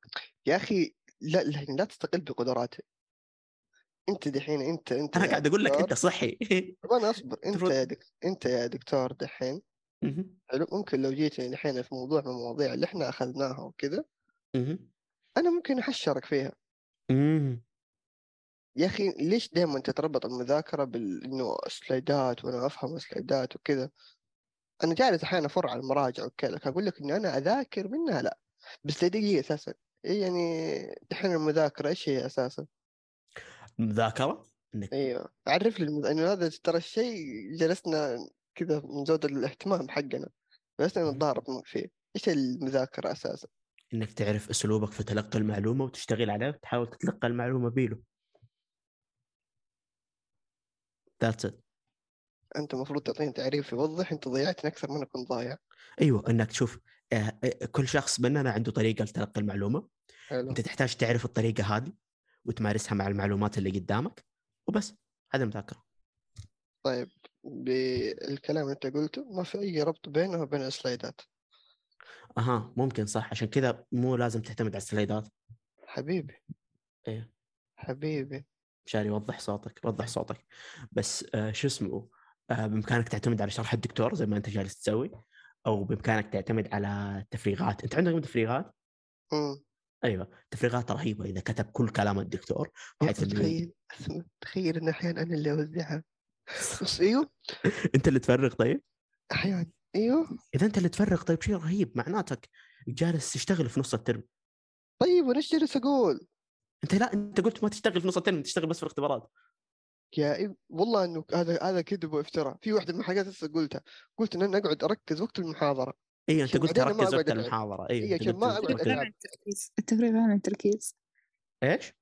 يا أخي لا لا, لا تستقل بقدراتي أنت دحين أنت أنت أنا قاعد أقول لك دكتور- أنت صحي. طب أنا أصبر. أنت. يا دك... أنت يا دكتور دحين. حلو. ممكن لو جيتني دحين في موضوع من المواضيع اللي إحنا أخذناها وكذا. أنا ممكن أحشرك فيها. يا أخي ليش دائما تتربط المذاكرة بال إنه سلايدات وأنا أفهم سلايدات وكذا؟ أنا جالس أحيانا أفر على المراجع وكذا لكن أقول لك اني أنا أذاكر منها؟ لا. بس دقيقة أساسا. إيه يعني دحين المذاكرة إيش هي أساسا؟ مذاكرة؟ إنك إيوه. عرف لي المذ... انه هذا ترى الشيء جلسنا كذا من زود الاهتمام حقنا جلسنا نتضارب فيه. إيش المذاكرة أساسا؟ إنك تعرف أسلوبك في تلقي المعلومة وتشتغل عليه وتحاول تتلقى المعلومة بيلو That's it. أنت المفروض تعطيني تعريف يوضح أنت ضيعتني أكثر ما أنا كنت ضايع. أيوه إنك تشوف آه، آه، كل شخص مننا عنده طريقة لتلقي المعلومة. حلو. أنت تحتاج تعرف الطريقة هذه وتمارسها مع المعلومات اللي قدامك وبس. هذا المذاكره طيب بالكلام اللي أنت قلته ما في أي ربط بينه وبين السلايدات؟ أها ممكن صح. عشان كذا مو لازم تعتمد على السلايدات. حبيبي. إيه. حبيبي. شاري وضح صوتك وضح صوتك. بس آه شو اسمه؟ بإمكانك تعتمد على شرح الدكتور زي ما أنت جالس تسوي أو بإمكانك تعتمد على تفريغات. أنت عندك تفريغات؟ مم. أيوه تفريغات رهيبة إذا كتب كل كلام الدكتور بحيث تخيل تخيل ان أحيانا أنا اللي أوزعها. بس أيوه. أنت اللي تفرغ طيب؟ أحيانا أيوه. إذا أنت اللي تفرغ طيب شيء رهيب معناتك جالس تشتغل في نص الترم. طيب وأنا إيش جالس أقول؟ أنت لا أنت قلت ما تشتغل في نص الترم تشتغل بس في الاختبارات. يا إيه والله إنه هذا هذا كذب وافتراء. في واحدة من الحاجات لسه قلتها. قلت إن أنا أقعد أركز وقت المحاضرة. أيوه أنت قلت بعدين ما ركز وقت. المحاضرة. إيه، أيوه عشان قلت ما. عن التركيز. التفريغ عن التركيز. إيش؟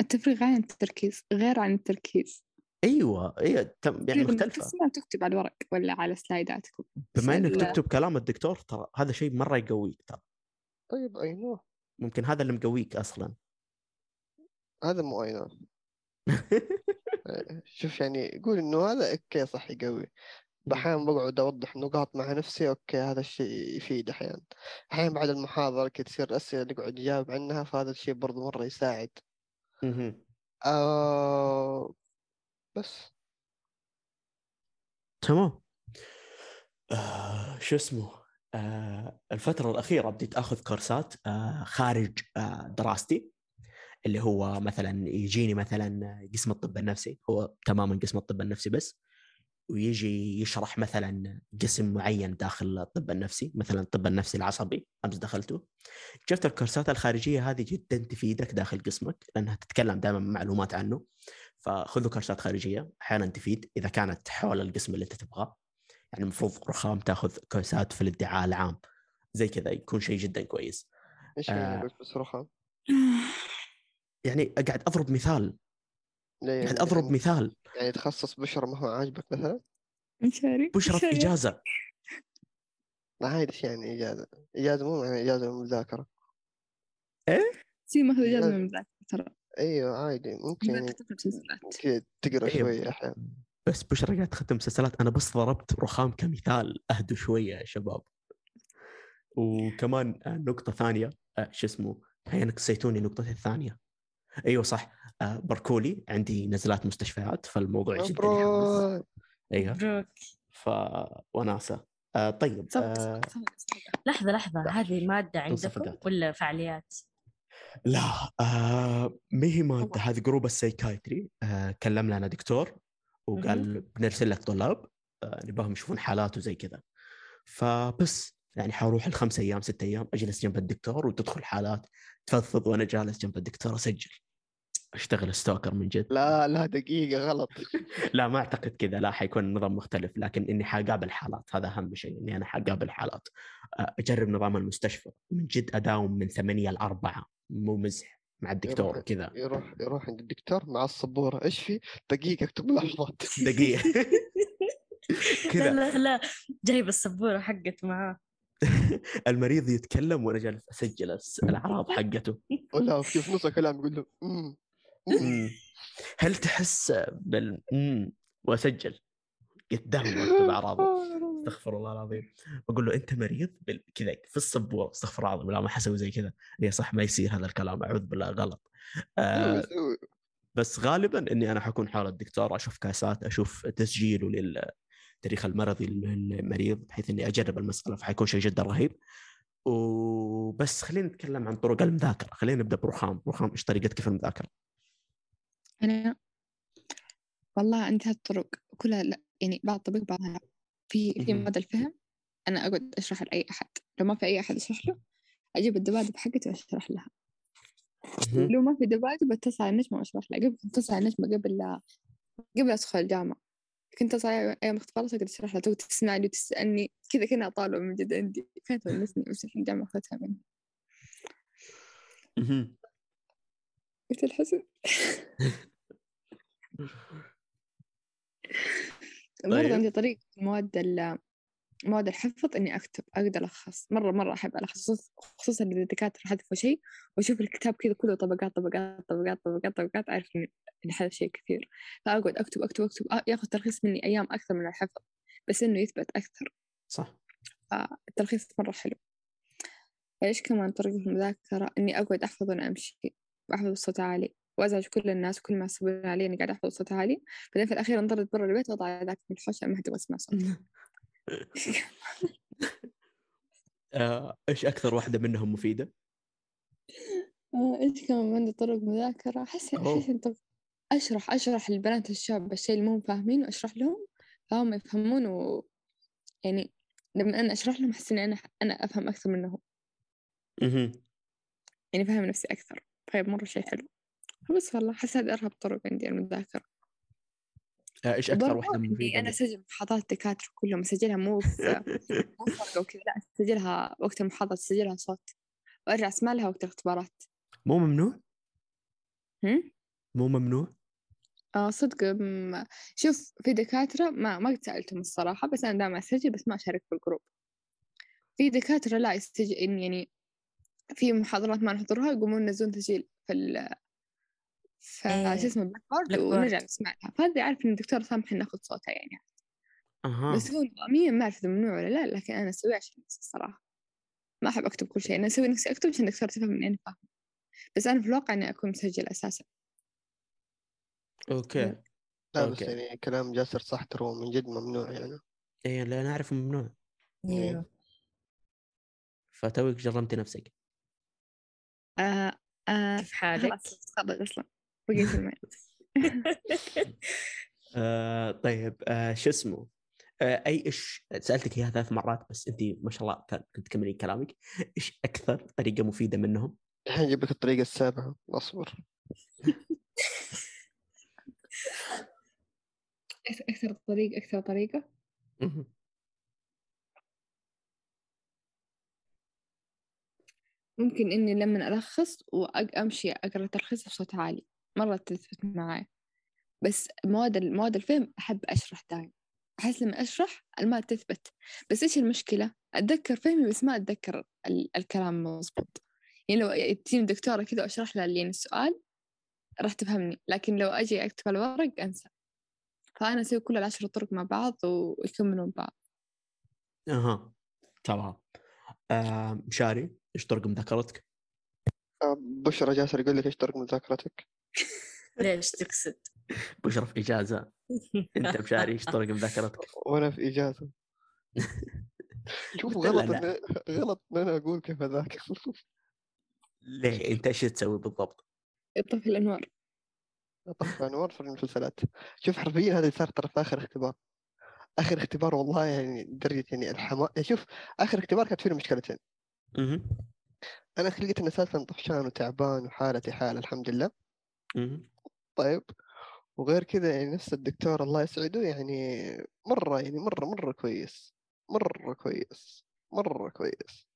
التفريغ عن التركيز. غير عن التركيز. أيوه. أيوه تم يعني مختلفة. تسمع تكتب على الورق ولا على سلايداتكم بما إنك. تكتب كلام الدكتور ترى هذا شيء مرة يقويك ترى. طيب أي نو ممكن هذا اللي مقويك أصلا. هذا مو I know شوف يعني قول إنه هذا أوكي صح يقوي. أحيانا بقعد أوضح نقاط مع نفسي أوكي هذا الشيء يفيد أحيانا أحيانا بعد المحاضرة كي تصير أسئلة نقعد نجاوب عنها فهذا الشيء برضو مرة يساعد. آه بس. تمام. آه شو اسمه؟ آه الفترة الأخيرة بديت آخذ كورسات آه خارج آه دراستي. اللي هو مثلا يجيني مثلا قسم الطب النفسي هو تماما قسم الطب النفسي بس ويجي يشرح مثلا قسم معين داخل الطب النفسي مثلا الطب النفسي العصبي أمس دخلته. شفت الكورسات الخارجية هذه جدا تفيدك داخل قسمك لأنها تتكلم دائما معلومات عنه. فخذوا كورسات خارجية أحيانا تفيد إذا كانت حول القسم اللي أنت تبغاه. يعني المفروض رخام تاخذ كورسات في الادعاء العام. زي كذا يكون شيء جدا كويس. إيش آه. يعني قلت بس رخام؟ يعني قاعد أضرب مثال. ليه قاعد يعني أضرب مثال. يعني تخصص بشرة ما هو عاجبك مثلا؟ مشاري بشرة في مشاري. إجازة. ما عادي إيش يعني إجازة. إجازة مو يعني إجازة من المذاكرة. سي ماخذ إجازة لازم. من المذاكرة ترى. إيوه عادي. ممكن يعني كذا تقرأ أيوة. شوية أحيانا. بس بشرى قاعد تختم مسلسلات. أنا بس ضربت رخام كمثال. أهدوا شوية يا شباب. وكمان آه، نقطة ثانية. آه، شو اسمه؟ هي نسيتوني نقطتي الثانية أيوه صح. آه، بركولي عندي نزلات مستشفيات فالموضوع جدا يحمس. أيوه. مبروك. ف وناسه آه طيب صفقة آه صفقة صفقة. لحظة لحظة. لا. هذه مادة تنصف عندكم. ولا فعاليات؟ لا آه ما هي مادة هذه group ال psychiatry. آه كلم لنا دكتور وقال بنرسل لك طلاب. آه نبغاهم يشوفون حالات وزي كذا. فبس يعني حروح الخمس أيام ست أيام أجلس جنب الدكتور وتدخل حالات تفضفض وأنا جالس جنب الدكتور أسجل. أشتغل stalker من جد. لا لا دقيقة غلط. لا ما أعتقد كذا. لا حيكون النظام مختلف لكن إني حقابل حالات. هذا أهم شيء إني أنا حقابل حالات. آه، أجرب نظام المستشفى. من جد أداوم من ثمانية لأربعة مو مزح مع الدكتور وكذا يروح يروح عند الدكتور مع السبورة إيش في؟ دقيقة اكتب ملاحظات دقيقة. لا كذا. لا لا جايب السبورة حقت معاه. المريض يتكلم وأنا جالس أسجل الأعراض حقته ولا في نص الكلام يقول له "أمم، أمم". مم. هل تحس بال. وأسجل قدامه وأكتب أعراضه استغفر الله العظيم أقول له أنت مريض بال- كذا في السبوره استغفر الله العظيم لا ما حسوي زي كذا هي صح ما يصير هذا الكلام أعوذ بالله غلط آه. بس غالبا إني أنا حكون حول الدكتور أشوف كاسات أشوف تسجيله للتاريخ المرضي للمريض بحيث إني أجرب المسألة فحيكون شيء جدا رهيب. وبس خلينا نتكلم عن طرق المذاكرة. خلينا نبدأ برخام. رخام إيش طريقتك في المذاكرة؟ أنا والله عندي هالطرق كلها. لا يعني بعض طبق بعضها لا. في في. مدى الفهم أنا أقعد أشرح لأي أحد. لو ما في أي أحد أشرح له أجيب الدبادب حقتي وأشرح لها. لو ما في دبادب أتصل على النجمة وأشرح لها. قبل أتصل على النجمة قبل لا قبل أدخل الجامعة. كنت عليها أيام خلاص أقعد أشرح لها تو تسمعني وتسألني كذا كنا طالبة من جد عندي كانت تونسني بس في الجامعة أخذتها مهم. قلت الحزن برضه طيب. عندي طريقة في مواد ال مواد الحفظ إني أكتب أقدر ألخص. مرة مرة أحب ألخص خصوصا إذا الدكاترة حذفوا شيء وأشوف الكتاب كذا كله طبقات طبقات طبقات طبقات طبقات أعرف إن حذف شيء كثير. فأقعد أكتب أكتب أكتب آه، ياخذ تلخيص مني أيام أكثر من الحفظ بس إنه يثبت أكثر. صح. فالتلخيص مرة حلو. إيش كمان طريقة المذاكرة؟ إني أقعد أحفظ وأنا أمشي وأحفظ بصوت عالي وأزعج كل الناس وكل ما يحسبون علي إني قاعدة أحفظ بصوت عالي. بعدين في الأخير انطرد برا البيت وأضع ذاك من الحوش ما حد يبغى يسمع صوتي. إيش أكثر واحدة منهم مفيدة؟ آه، إيش كمان عندي طرق مذاكرة أحس أوه. أحس طب أشرح أشرح للبنات الشاب الشيء اللي مو فاهمين وأشرح لهم فهم يفهمون و يعني لما أنا أشرح لهم أحس إني أنا أنا أفهم أكثر منهم مهم. يعني فاهم نفسي أكثر طيب مرة شيء حلو بس والله أحس هذه أرهب طرق عندي المذاكرة آه، إيش أكثر واحدة إني مفيده؟ أنا أسجل محاضرات الدكاترة كلهم أسجلها مو في مو فرقة وكذا لا أسجلها وقت المحاضرة أسجلها صوت وأرجع أسمع لها وقت الاختبارات مو ممنوع؟ هم؟ مو ممنوع؟ آه صدق م- شوف في دكاترة ما ما قد سألتهم الصراحة بس أنا دائما أسجل بس ما أشارك في ال group في دكاترة لا يستجل يعني في محاضرات ما نحضرها يقومون ينزلون تسجيل في ال في إيه. شو اسمه Blackboard. ونرجع نسمع لها. فهذه أعرف إن الدكتور سامح ناخذ صوتها يعني. أها. بس هو نظاميا ما أعرف إذا ممنوع ولا لا لكن أنا أسويه عشان نفسي الصراحة. ما أحب أكتب كل شيء. أنا أسوي نفسي أكتب عشان الدكتور تفهم إني أنا فاهم بس أنا في الواقع إني أكون مسجل أساسا. أوكي. لا. بس أوكي. يعني كلام جاسر صح ترى من جد ممنوع يعني. اي لا أنا أعرف ممنوع. أيوه. فتوك جرمتي نفسك. آه آه كيف حالك؟ خلاص أصلا بقيت الماء آه طيب آه شو اسمه؟ آه أي إيش سألتك إياها ثلاث مرات بس انت ما شاء الله كان- كنت تكملين كلامك. إيش أكثر طريقة مفيدة منهم؟ الحين أجيب لك الطريقة السابعة أصبر. طريقة أكثر طريقة؟ مهم. ممكن إني لما ألخص وأمشي أقرأ تلخيص بصوت عالي. مرة تثبت معاي. بس مواد مواد الفهم أحب أشرح دايم. أحس لما أشرح المادة تثبت بس إيش المشكلة؟ أتذكر فهمي بس ما أتذكر ال- الكلام مظبوط يعني لو تجيني دكتورة كذا وأشرح لها يعني السؤال راح تفهمني. لكن لو أجي أكتب على الورق أنسى. فأنا أسوي كل العشر طرق مع بعض ويكملون بعض. أها. تمام. آه مشاري إيش طرق مذاكرتك؟ آه، بشرى جاسر يقول لك إيش طرق مذاكرتك؟ ليش تقصد؟ بشرف إجازة أنت مشاري إيش طرق مذاكرتك؟ وأنا في إجازة شوف غلط لا. إن غلط إن أنا أقول كيف أذاكر ليه أنت إيش تسوي بالضبط؟ أطفي الأنوار طبعا انوار في المسلسلات شوف حرفيا هذا اللي صار ترى في آخر اختبار آخر اختبار والله يعني درجه يعني الحماس يعني شوف آخر اختبار كانت فيه مشكلتين. أنا لقيت اني أساسا طفشان وتعبان وحالتي حالة الحمد لله طيب وغير كذا يعني نفس الدكتور الله يسعده يعني مرة يعني مرة مرة كويس مرة كويس مرة كويس.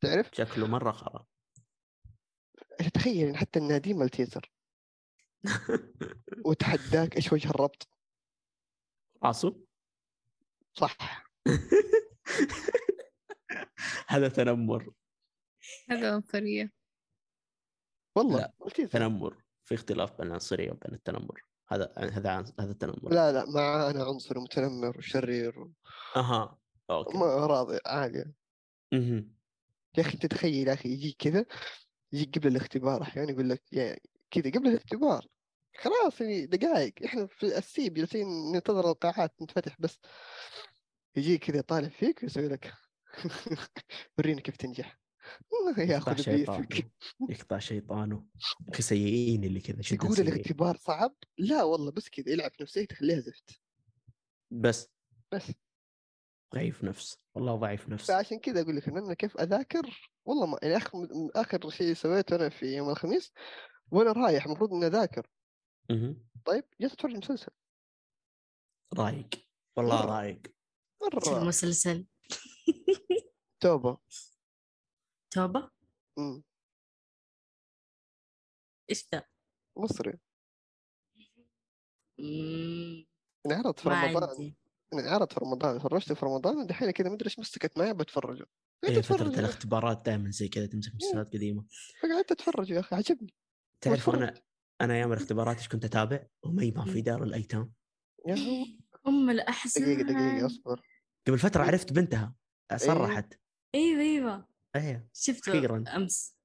تعرف؟ شكله مرة خرا. تخيل يعني حتى النادي مالتيزر وتحداك إيش وجه الربط؟ راسه صح. هذا تنمر. هذا عنصرية. والله لا، مالتيزر تنمر. في اختلاف بين العنصرية وبين التنمر. هذا هذا هذا التنمر. لا لا مع أنا عنصري ومتنمر وشرير و... أها أوكي. ما راضي عادي. مهم. يا أخي تتخيل يا أخي يجيك كذا يجيك قبل الاختبار أحيانا يقول لك يعني كذا قبل الاختبار. خلاص يعني دقائق إحنا في السيب جالسين ننتظر القاعات تنفتح بس. يجيك كذا طالع فيك ويسوي لك وريني كيف تنجح. ياخذ شيطانه بيتك يقطع شيطانه. أخي سيئين اللي كذا تقول الاختبار صعب؟ لا والله بس كذا يلعب في نفسيته يخليها زفت. بس. بس. ضعيف نفس. والله ضعيف نفس. فعشان كذا أقول لك إن أنا كيف أذاكر؟ والله ما يعني آخر آخر شيء سويته أنا في يوم الخميس وأنا رايح المفروض إني أذاكر. طيب جالس أتفرج مسلسل. رايق. والله. رايق. مرة. المسلسل؟ توبة. توبة؟ مم. إيش ده؟ مصري. مم، انعرض في ما رمضان. عندي. انعرض في رمضان. فرجته في رمضان ودحين كذا مدري إيش مسكت معي بتفرجه قعدت إيه فترة أتفرج. الاختبارات دائما زي كذا تمسك مسلسلات قديمة. فقعدت أتفرج يا أخي عجبني. تعرف. أنا أنا أيام الاختبارات إيش كنت أتابع؟ وميمة في. دار الأيتام. يا هو أم الاحزان دقيقة دقيقة أصبر. قبل فترة عرفت بنتها صرحت. أيوه أيوه. إيه شفته أخيراً. أمس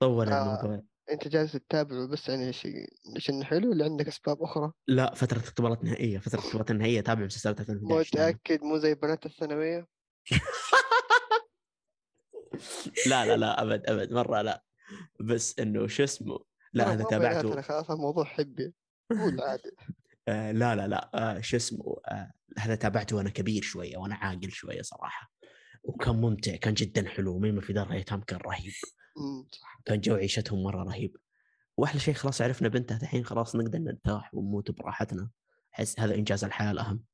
طول آه. الموضوع أنت جالس تتابعه بس يعني شيء عشان حلو ولا عندك أسباب أخرى؟ لا فترة اختبارات نهائية فترة اختبارات نهائية اتابع مسلسلات 2011 دائماً. متأكد مو زي بنات الثانوية؟ لا لا لا أبد أبد مرة لا بس إنه شو اسمه لا بيناتنا تابعته خلاص الموضوع حبي قول عادي آه لا لا لا آه شو اسمه آه هذا تابعته وأنا كبير شوية وأنا عاقل شوية صراحة وكان ممتع كان جدا حلو. ميمة في دار الايتام كان رهيب. كان جو عيشتهم مرة رهيب. وأحلى شيء خلاص عرفنا بنتها الحين خلاص نقدر نرتاح ونموت براحتنا. أحس هذا إنجاز الحياة الأهم.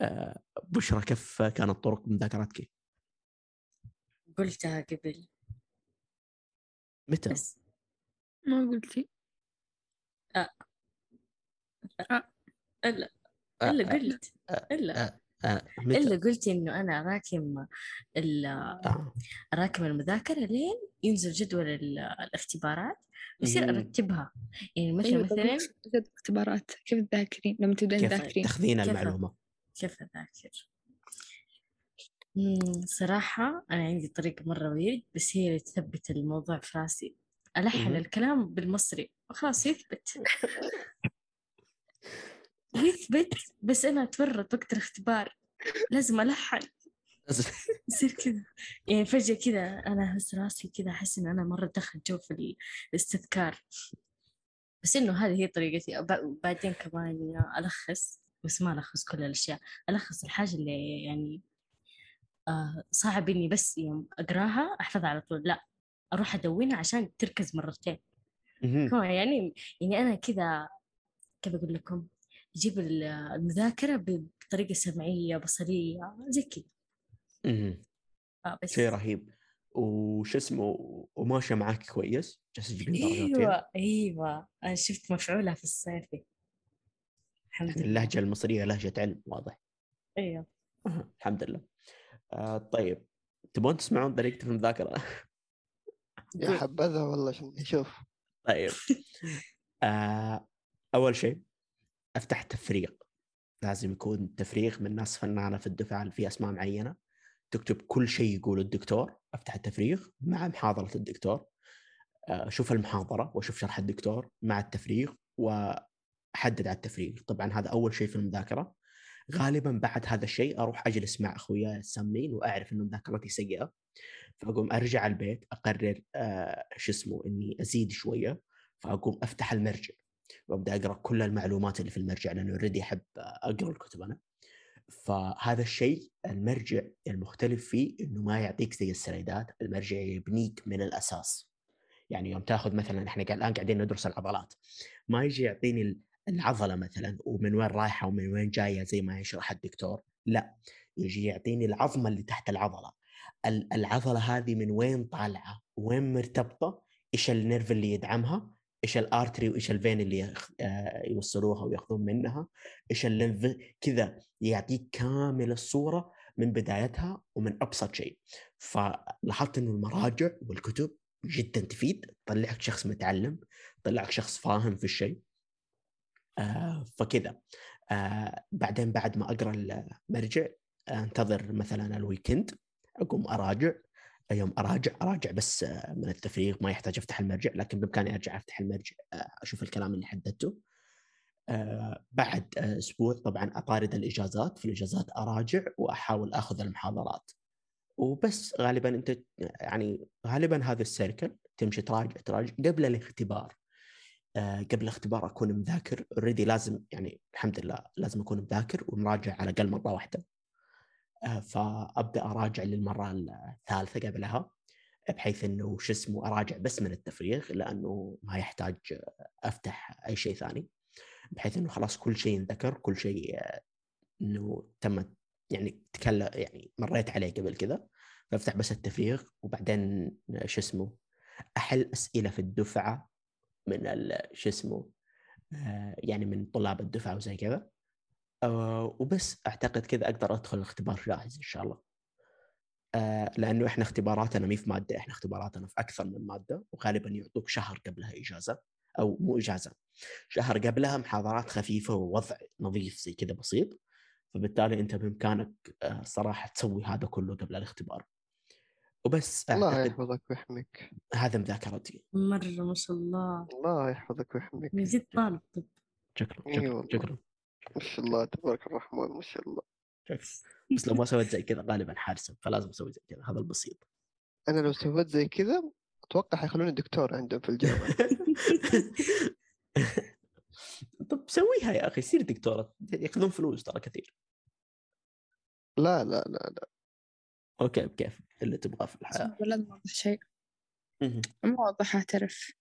آه بشرى كيف كانت طرق مذاكرتك؟ قلتها قبل. متى؟ بس. ما قلتي الا آه، إلا آه، قلت. آه، إلا. آه متى؟ إلا قلت إنه أنا راكم ال- آه. راكم المذاكرة لين ينزل جدول ال- الاختبارات يصير مم. أرتبها يعني مثلا أيوة مثلا اختبارات كيف تذاكرين لما تبدأين كيف تذاكرين تأخذين كيف؟ المعلومة؟ كيف أذاكر صراحة أنا عندي طريقة مرة ويرد بس هي اللي تثبت الموضوع في راسي ألحن. الكلام بالمصري وخلاص يثبت يثبت بس أنا أتورط وقت الاختبار. لازم ألحن يصير كذا. يعني فجأة كذا أنا أحس راسي كذا أحس إن أنا مرة دخلت جو في الاستذكار. بس إنه هذه هي طريقتي. وبعدين كمان ألخص بس ما ألخص كل الأشياء. ألخص الحاجة اللي يعني آه صعب إني بس يوم أقراها أحفظها على طول. لا أروح أدونها عشان تركز مرتين. يعني يعني أنا كذا كيف أقول لكم؟ أجيب ال- المذاكرة بطريقة سمعية بصرية زي كذا. آه بس شيء رهيب. وش اسمه؟ وماشيه معاك كويس؟ جالسه تجيبين درجات فيها أيوه أيوه. أنا شفت مفعولها في الصيفي الحمد يعني لله. اللهجة المصرية لهجة علم واضح. أيوه. الحمد لله. آه طيب. تبون تسمعون طريقتي في المذاكرة؟ يا حبذا والله نشوف طيب. آه أول شيء أفتح تفريغ لازم يكون تفريغ من ناس فنانة في الدفعه في أسماء معينة. تكتب كل شيء يقول الدكتور. أفتح التفريغ مع محاضرة الدكتور. آه، أشوف المحاضرة واشوف شرح الدكتور مع التفريغ وأحدد على التفريغ طبعا هذا أول شيء في المذاكرة. غالبا بعد هذا الشيء أروح أجلس مع اخوياي السامين وأعرف إنه مذاكرتي سيئة. فأقوم أرجع البيت أقرر آه شو اسمه إني أزيد شوية. فأقوم أفتح المرجع. وأبدأ أقرأ كل المعلومات اللي في المرجع لأنه already أحب أقرأ الكتب أنا. فهذا الشيء المرجع المختلف فيه إنه ما يعطيك زي السلايدات المرجع يبنيك من الأساس. يعني يوم تاخذ مثلا إحنا الآن قاعدين ندرس العضلات. ما يجي يعطيني ال- العضلة مثلا ومن وين رايحة ومن وين جاية زي ما يشرح الدكتور؟ لا. يجي يعطيني العظمة اللي تحت العضلة. ال- العضلة هذه من وين طالعة؟ وين مرتبطة؟ إيش ال nerve اللي يدعمها؟ إيش ال artery وإيش ال vein اللي. آه، يوصلوها وياخذون منها إيش ال lymph كذا يعطيك كامل الصورة من بدايتها ومن أبسط شيء. فلاحظت إنه المراجع والكتب جدا تفيد. تطلعك شخص متعلم تطلعك شخص فاهم في الشيء. آه فكذا. آه بعدين بعد ما أقرأ المرجع أنتظر مثلا ال weekend أقوم أراجع. يوم أراجع أراجع بس آه، من التفريغ ما يحتاج أفتح المرجع لكن بإمكاني أرجع أفتح المرجع آه، أشوف الكلام اللي حددته. آه، بعد أسبوع طبعا أطارد الإجازات في الإجازات أراجع وأحاول أخذ المحاضرات. وبس غالبا أنت يعني غالبا هذا السيركل تمشي تراجع تراجع قبل الاختبار. قبل الاختبار أكون مذاكر اوريدي لازم يعني الحمد لله لازم أكون مذاكر ومراجع على الأقل مرة واحدة. فأبدأ أراجع للمرة الثالثة قبلها بحيث إنه شو اسمه أراجع بس من التفريغ لأنه ما يحتاج أفتح أي شيء ثاني بحيث إنه خلاص كل شيء انذكر كل شيء إنه تم يعني تكلم يعني مريت عليه قبل كذا فأفتح بس التفريغ وبعدين شو اسمه أحل أسئلة في الدفعة من شو اسمه آه، يعني من طلاب الدفعة وزي كذا. آه وبس أعتقد كذا أقدر أدخل الاختبار جاهز إن شاء الله. آه لأنه إحنا اختباراتنا مي في مادة إحنا اختباراتنا في أكثر من مادة وغالبا يعطوك شهر قبلها إجازة أو مو إجازة شهر قبلها محاضرات خفيفة ووضع نظيف زي كذا بسيط. فبالتالي أنت بإمكانك آه، صراحة تسوي هذا كله قبل الاختبار. وبس الله يحفظك ويحميك. هذا مذاكرتي. مرة ما شاء الله. الله يحفظك ويحميك. من جد طالب طب. شكرا شكرا. شكرا. ما شاء الله تبارك الرحمن ما شاء الله. بس لو ما سويت زي كذا غالبا حارسم فلازم أسوي زي كذا هذا البسيط. أنا لو سويت زي كذا أتوقع حيخلوني دكتور عندهم في الجامعة. طب سويها يا أخي صير دكتورة يأخذون فلوس ترى كثير. لا لا لا لا. أوكي بكيف اللي تبغاه في الحياة. لازم أوضح شيء. أوضح أعترف.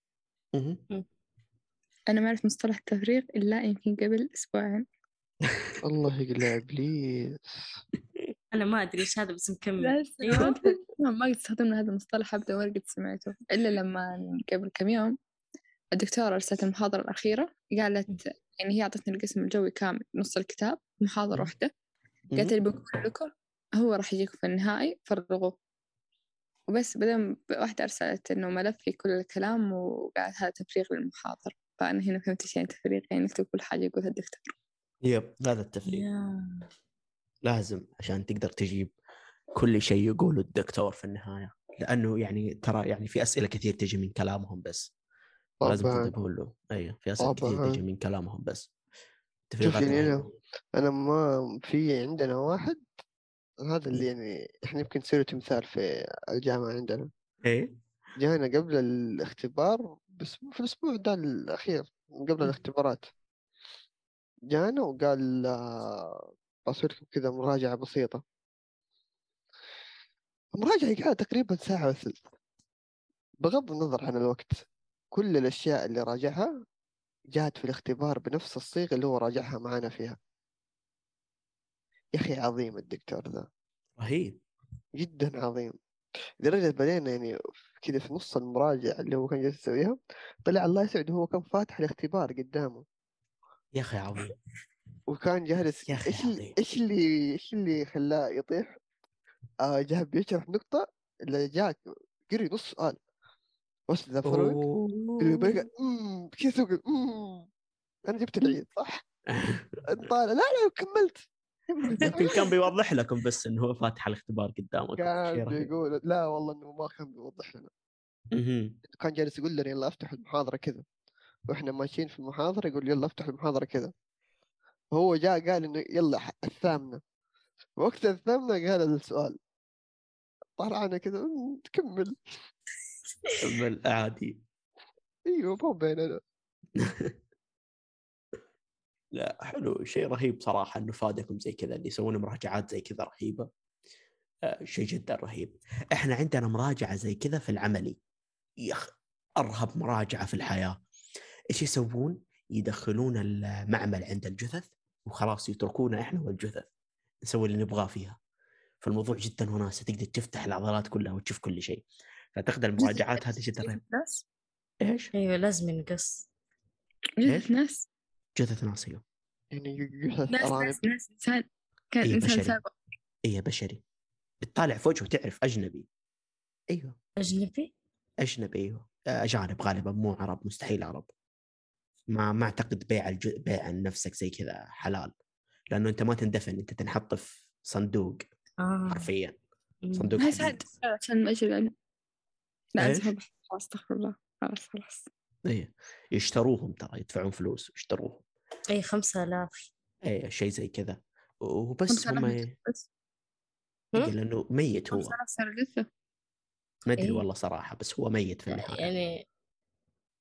مهم. أنا ما عرفت مصطلح التفريغ إلا يمكن قبل أسبوعين. الله يقلع ابليس أنا ما أدري إيش هذا بس مكمل. أيوة. ما قد استخدمنا هذا المصطلح أبدا ولا قد سمعته. إلا لما قبل كم يوم الدكتورة أرسلت المحاضرة الأخيرة قالت يعني هي أعطتني القسم الجوي كامل نص الكتاب محاضرة. واحدة. قالت لي بقول لكم هو راح يجيكم في النهائي فرغوه. وبس بعدين واحدة أرسلت إنه ملف في كل الكلام وقالت هذا تفريغ للمحاضرة. فأنا هنا فهمت إيش يعني تفريغ يعني نكتب كل حاجة يقولها الدكتور. يب هذا التفريق. يا. لازم عشان تقدر تجيب كل شيء يقوله الدكتور في النهاية. لأنه يعني ترى يعني في أسئلة كثير تجي من كلامهم بس. لازم طبعا تنتبهوا له. أيوه في أسئلة كثير طبعاً. تجي من كلامهم بس. يعني. أنا أنا ما في عندنا واحد. هذا اللي يعني إحنا يمكن نصير تمثال في الجامعة عندنا. إيه. جانا قبل الاختبار بس في الأسبوع ده الأخير قبل الاختبارات. جانا وقال آه، بسوي لكم كذا مراجعة بسيطة. المراجعه قاعدة تقريبا ساعة وثلث. بغض النظر عن الوقت كل الأشياء اللي راجعها جات في الاختبار بنفس الصيغة اللي هو راجعها معنا فيها. يا أخي عظيم الدكتور ذا. رهيب. جدا عظيم. لدرجة بدينا يعني كذا في نص المراجعة اللي هو كان جالس يسويها طلع الله يسعده هو كان فاتح الاختبار قدامه. يا أخي عظيم. وكان جالس يا أخي إيش عظيم. إيش اللي إيش اللي خلاه يطيح؟ آه جاء بيشرح نقطة اللي جاك قري نص سؤال. بس ذا فولوينج اللي بقى امم كذا سوق امم أنا جبت العيد صح؟ طالع. لا لا كملت. يمكن كان بيوضح لكم بس إنه هو فاتح الاختبار قدامك كان. بيقول لا والله إنه ما كان بيوضح لنا. كان جالس يقول لنا يلا أفتح المحاضرة كذا. وإحنا ماشيين في المحاضرة يقول يلا افتح المحاضرة كذا. هو جاء قال إنه يلا الثامنة. وقت الثامنة قال السؤال. طلعنا كذا "أمم، تكمل. بل عادي. إيوه مو بيننا. لا حلو شيء رهيب صراحة إنه فادكم زي كذا اللي يسوون مراجعات زي كذا رهيبة. آه، شيء جدا رهيب. إحنا عندنا مراجعة زي كذا في العملي. يخ أرهب مراجعة في الحياة. إيش يسوون؟ يدخلون المعمل عند الجثث وخلاص يتركونا إحنا والجثث نسوي اللي نبغاه فيها. فالموضوع جدا وناسة تقدر تفتح العضلات كلها وتشوف كل شيء. فاعتقد المراجعات هذه جدا رهيبه إيش؟ أيوة لازم ينقص. إيش؟ ناس؟ جثث ناس أيوه يعني ناس ناس ناس إنسان كان إيه، بشري. سابق. إيه بشري. تطالع في وجهه تعرف أجنبي. إيوه. أجنبي؟ أجنبي إيوه. أجانب غالبا مو عرب مستحيل عرب. ما ما أعتقد بيع الج... بيع نفسك زي كذا حلال لأنه أنت ما تندفن أنت تنحط في صندوق آه. حرفيا. صندوق ما يساعد عشان ما العلم لا خلاص أستغفر الله. خلاص خلاص. إيه يشتروهم ترى يدفعون فلوس يشتروهم. أي خمسة آلاف. إيه شيء زي كذا. وبس هم بس؟ إيه، لأنه ميت هو. ما أدري إيه. والله صراحة بس هو ميت في النهاية. يعني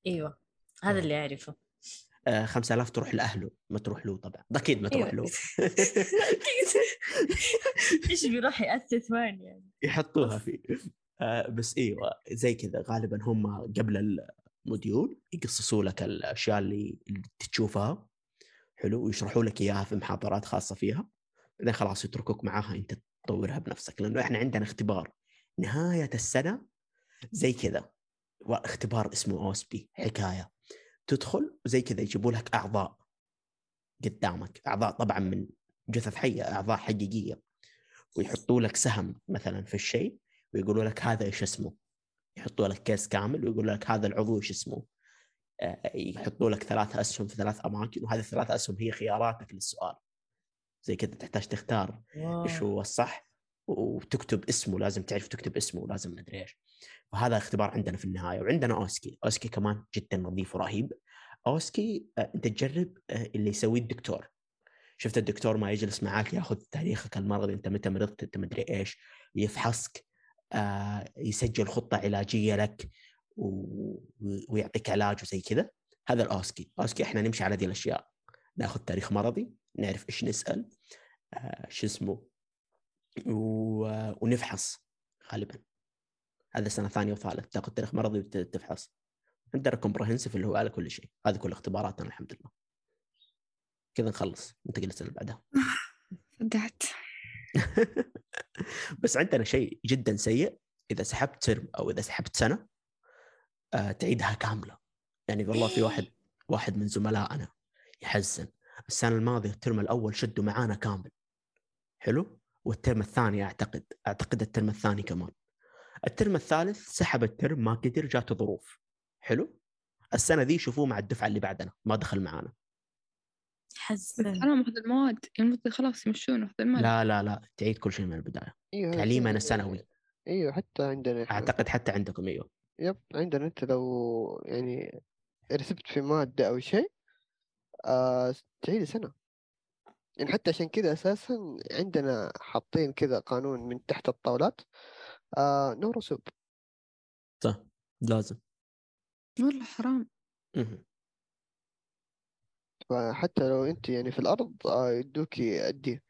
أيوة هذا إيه. اللي أعرفه. آه 5000 تروح لأهله ما تروح له طبعا. أكيد ما تروح أيوة. له. إيش بيروح يأثر ثواني يعني؟ يحطوها فيه. آه بس إيوه زي كذا. غالبا هم قبل الموديول يقصصوا لك الأشياء اللي, اللي تشوفها حلو ويشرحوا لك إياها في محاضرات خاصة فيها. بعدين خلاص يتركوك معاها أنت تطورها بنفسك. لأنه إحنا عندنا اختبار. نهاية السنة زي كذا. اختبار اسمه اوسبي حكاية. تدخل زي كذا يجيبوا لك أعضاء قدامك. أعضاء طبعا من جثث حية أعضاء حقيقية. ويحطوا لك سهم مثلا في الشيء ويقولوا لك هذا إيش اسمه. يحطوا لك كيس كامل ويقولوا لك هذا العضو إيش اسمه. آه، يحطوا لك ثلاث أسهم في ثلاث أماكن وهذه الثلاث أسهم هي خياراتك للسؤال. زي كذا تحتاج تختار إيش هو الصح وتكتب اسمه لازم تعرف تكتب اسمه ولازم مدري إيش. فهذا اختبار عندنا في النهاية. وعندنا أوسكي. أوسكي كمان جدا نظيف ورهيب. OSCE آه، أنت تجرب آه، اللي يسويه الدكتور. شفت الدكتور ما يجلس معاك ياخذ تاريخك المرضي أنت متى مرضت أنت مدري إيش يفحصك آه، يسجل خطة علاجية لك ويعطيك علاج وزي كذا. هذا الأوسكي. أوسكي إحنا نمشي على هذه الأشياء. ناخذ تاريخ مرضي نعرف إيش نسأل شو اسمه ونفحص غالبا. هذا سنة ثانية وثالث تاخذ تاريخ مرضي وتفحص عندنا كومبرهنسيف اللي هو على كل شيء. هذه كل اختباراتنا الحمد لله. كذا نخلص. ننتقل للسنة اللي بعدها. بدعت بس عندنا شيء جدا سيء. إذا سحبت ترم أو إذا سحبت سنة آه تعيدها كاملة. يعني والله في واحد واحد من زملائنا يحزن. السنة الماضية الترم الأول شدوا معانا كامل. حلو؟ والترم الثاني أعتقد أعتقد الترم الثاني كمان. الترم الثالث سحب الترم ما قدر جاته ظروف. حلو؟ السنة ذي شوفوه مع الدفعة اللي بعدنا ما دخل معانا. حزن. حرام اخذ المواد المفروض خلاص يمشونه اخذ المواد. لا لا لا تعيد كل شيء من البداية. إيوه تعليمنا سنوي. إيوه حتى عندنا. إحنا. أعتقد حتى عندكم إيوه. يب عندنا أنت لو يعني رسبت في مادة أو شيء آه تعيد سنة يعني حتى عشان كذا أساسا عندنا حاطين كذا قانون من تحت الطاولات آه نو رسوب. صح لازم. والله حرام. فحتى لو أنت يعني في الأرض آه يدوكي ادي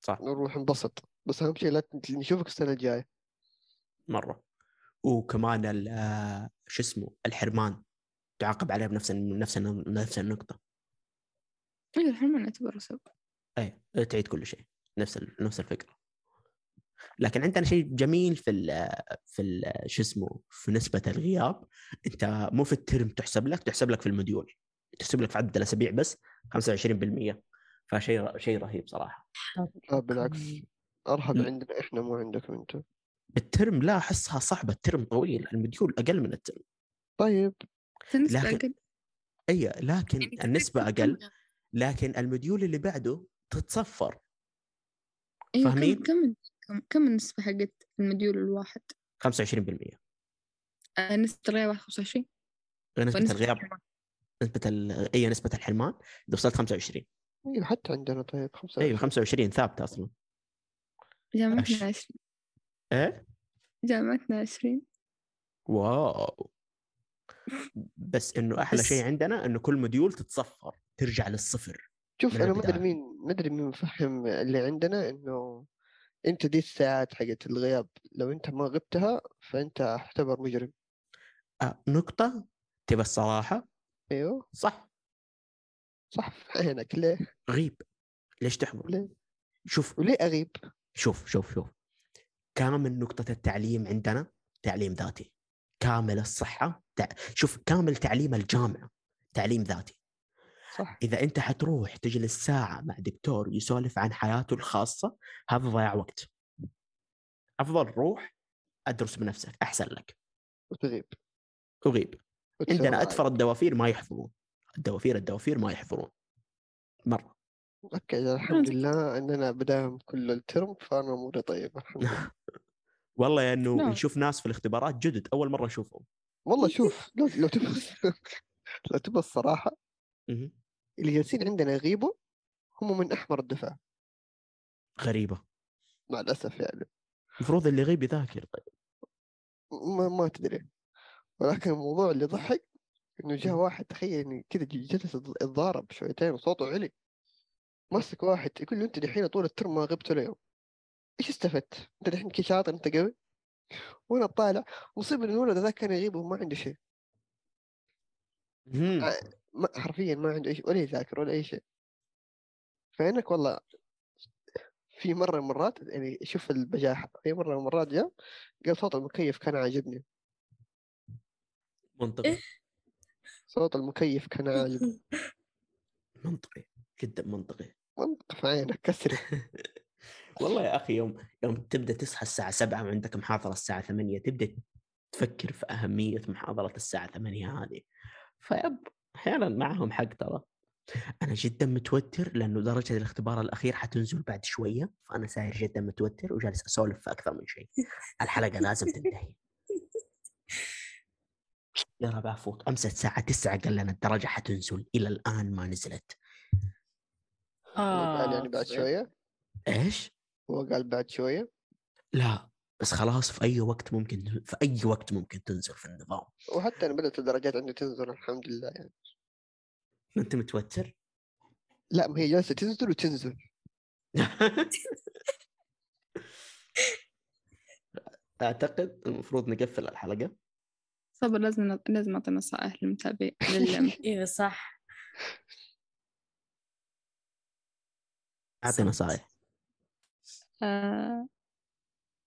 صح. نروح ننبسط. بس أهم شيء لا نشوفك السنة الجاية. مرة. وكمان ال- آه، شو اسمه الحرمان. تعاقب عليه بنفس نفس نفس النقطة. أيوه الحين ما نعتبر رسوب. اي تعيد كل شيء. نفس ال- نفس الفكرة. لكن عندنا شيء جميل في ال في ال شو اسمه في نسبة الغياب أنت مو في ال term تحسب لك تحسب لك في ال module. تحسب لك في عدد الأسابيع بس 25% فشيء شيء رهيب صراحة. لا بالعكس. أرهب لا. عندنا إحنا مو عندكم أنتم الترم لا أحسها صعبة الترم طويل الموديول أقل من الترم. طيب. لكن- اي لكن يعني النسبة أقل. لكن ال module اللي بعده تتصفر. أيوة فاهمين؟ كم كم كم النسبة حقت ال module الواحد؟ 25% آه، نسبة الغياب 25 نسبه ونسبة الغياب ال... اي نسبة الحرمان؟ إذا وصلت 25 أيوه حتى عندنا طيب خمسة أيوه 25 ثابتة أصلا. جامعتنا أش. 20 إيه؟ جامعتنا 20 wow. بس إنه أحلى بس- شيء عندنا إنه كل module تتصفر ترجع للصفر. شوف أنا ما أدري. مين ما أدري مين مفهم اللي عندنا إنه أنت دي الساعات حقت الغياب. لو أنت ما غبتها فأنت أعتبر مجرم. آه نقطة تبى الصراحة؟ أيوه. صح. صح. في عينك ليه؟ غيب. ليش تحضر؟ ليه؟ شوف. وليه أغيب؟ شوف شوف شوف. كامل نقطة التعليم عندنا تعليم ذاتي. كامل الصحة تع... شوف كامل تعليم الجامعة تعليم ذاتي. صح. إذا أنت حتروح تجلس ساعة مع دكتور يسولف عن حياته الخاصة هذا ضياع وقت. أفضل روح أدرس بنفسك أحسن لك. وتغيب. أغيب. وتسوي عندنا. أكثر الدوافير ما يحضرون. الدوافير الدوافير ما يحضرون. مرة. okay الحمد لله اننا بداهم كل ال term فأنا اموري طيبه الحمد لله والله إنه لا. نشوف ناس في الاختبارات جدد أول مرة نشوفهم والله شوف لو لو تبغى لو تبغى الصراحه اللي جالسين عندنا يغيبوا هم من أحمر الدفاع. غريبة. مع الأسف يعني. المفروض اللي يغيب يذاكر طيب. ما ما تدري. ولكن الموضوع اللي ضحك إنه جاء واحد تخيل اني كذا جلس يتضارب شويتين وصوته علي. مسك واحد يقول له أنت دحين طول الترم ما غبت ولا يوم. إيش استفدت؟ أنت دحين كي شاطر أنت قوي. وأنا طالع مصيبة إن الولد ذاك كان يغيب وما عنده شيء. ما حرفيا ما عنده اي شيء ولا يذاكر ولا أي شيء. فإنك والله في مرة من المرات يعني شوف البجاحة في مرة من المرات جاء قال صوت المكيف كان عاجبني. منطقي. صوت المكيف كان عاجبني. منطقي جدا منطقي. منطق في عينك كسري. والله يا أخي يوم يوم تبدأ تصحى الساعة 7 وعندك محاضرة الساعة 8 تبدأ تفكر في أهمية محاضرة الساعة 8 هذه. فيب. أحيانا معهم حق ترى. أنا جدا متوتر لأنه درجة الاختبار الأخير حتنزل بعد شوية فأنا ساير جدا متوتر وجالس أسولف في أكثر من شيء. الحلقة لازم تنتهي. يا رب عفوك. أمس الساعة 9 قال لنا الدرجة حتنزل. إلى الآن ما نزلت. قال آه يعني بعد شوية؟ إيش؟ هو قال بعد شوية؟ لا. بس خلاص في أي وقت ممكن في أي وقت ممكن تنزل في النظام. وحتى أنا بدأت الدرجات عندي تنزل الحمد لله يعني. أنت متوتر؟ لا ما هي جالسة تنزل وتنزل. أعتقد المفروض نقفل الحلقة. صبر لازم لازم أعطي نصائح للمتابعين لل... أيوه صح. أعطي. نصائح. آه...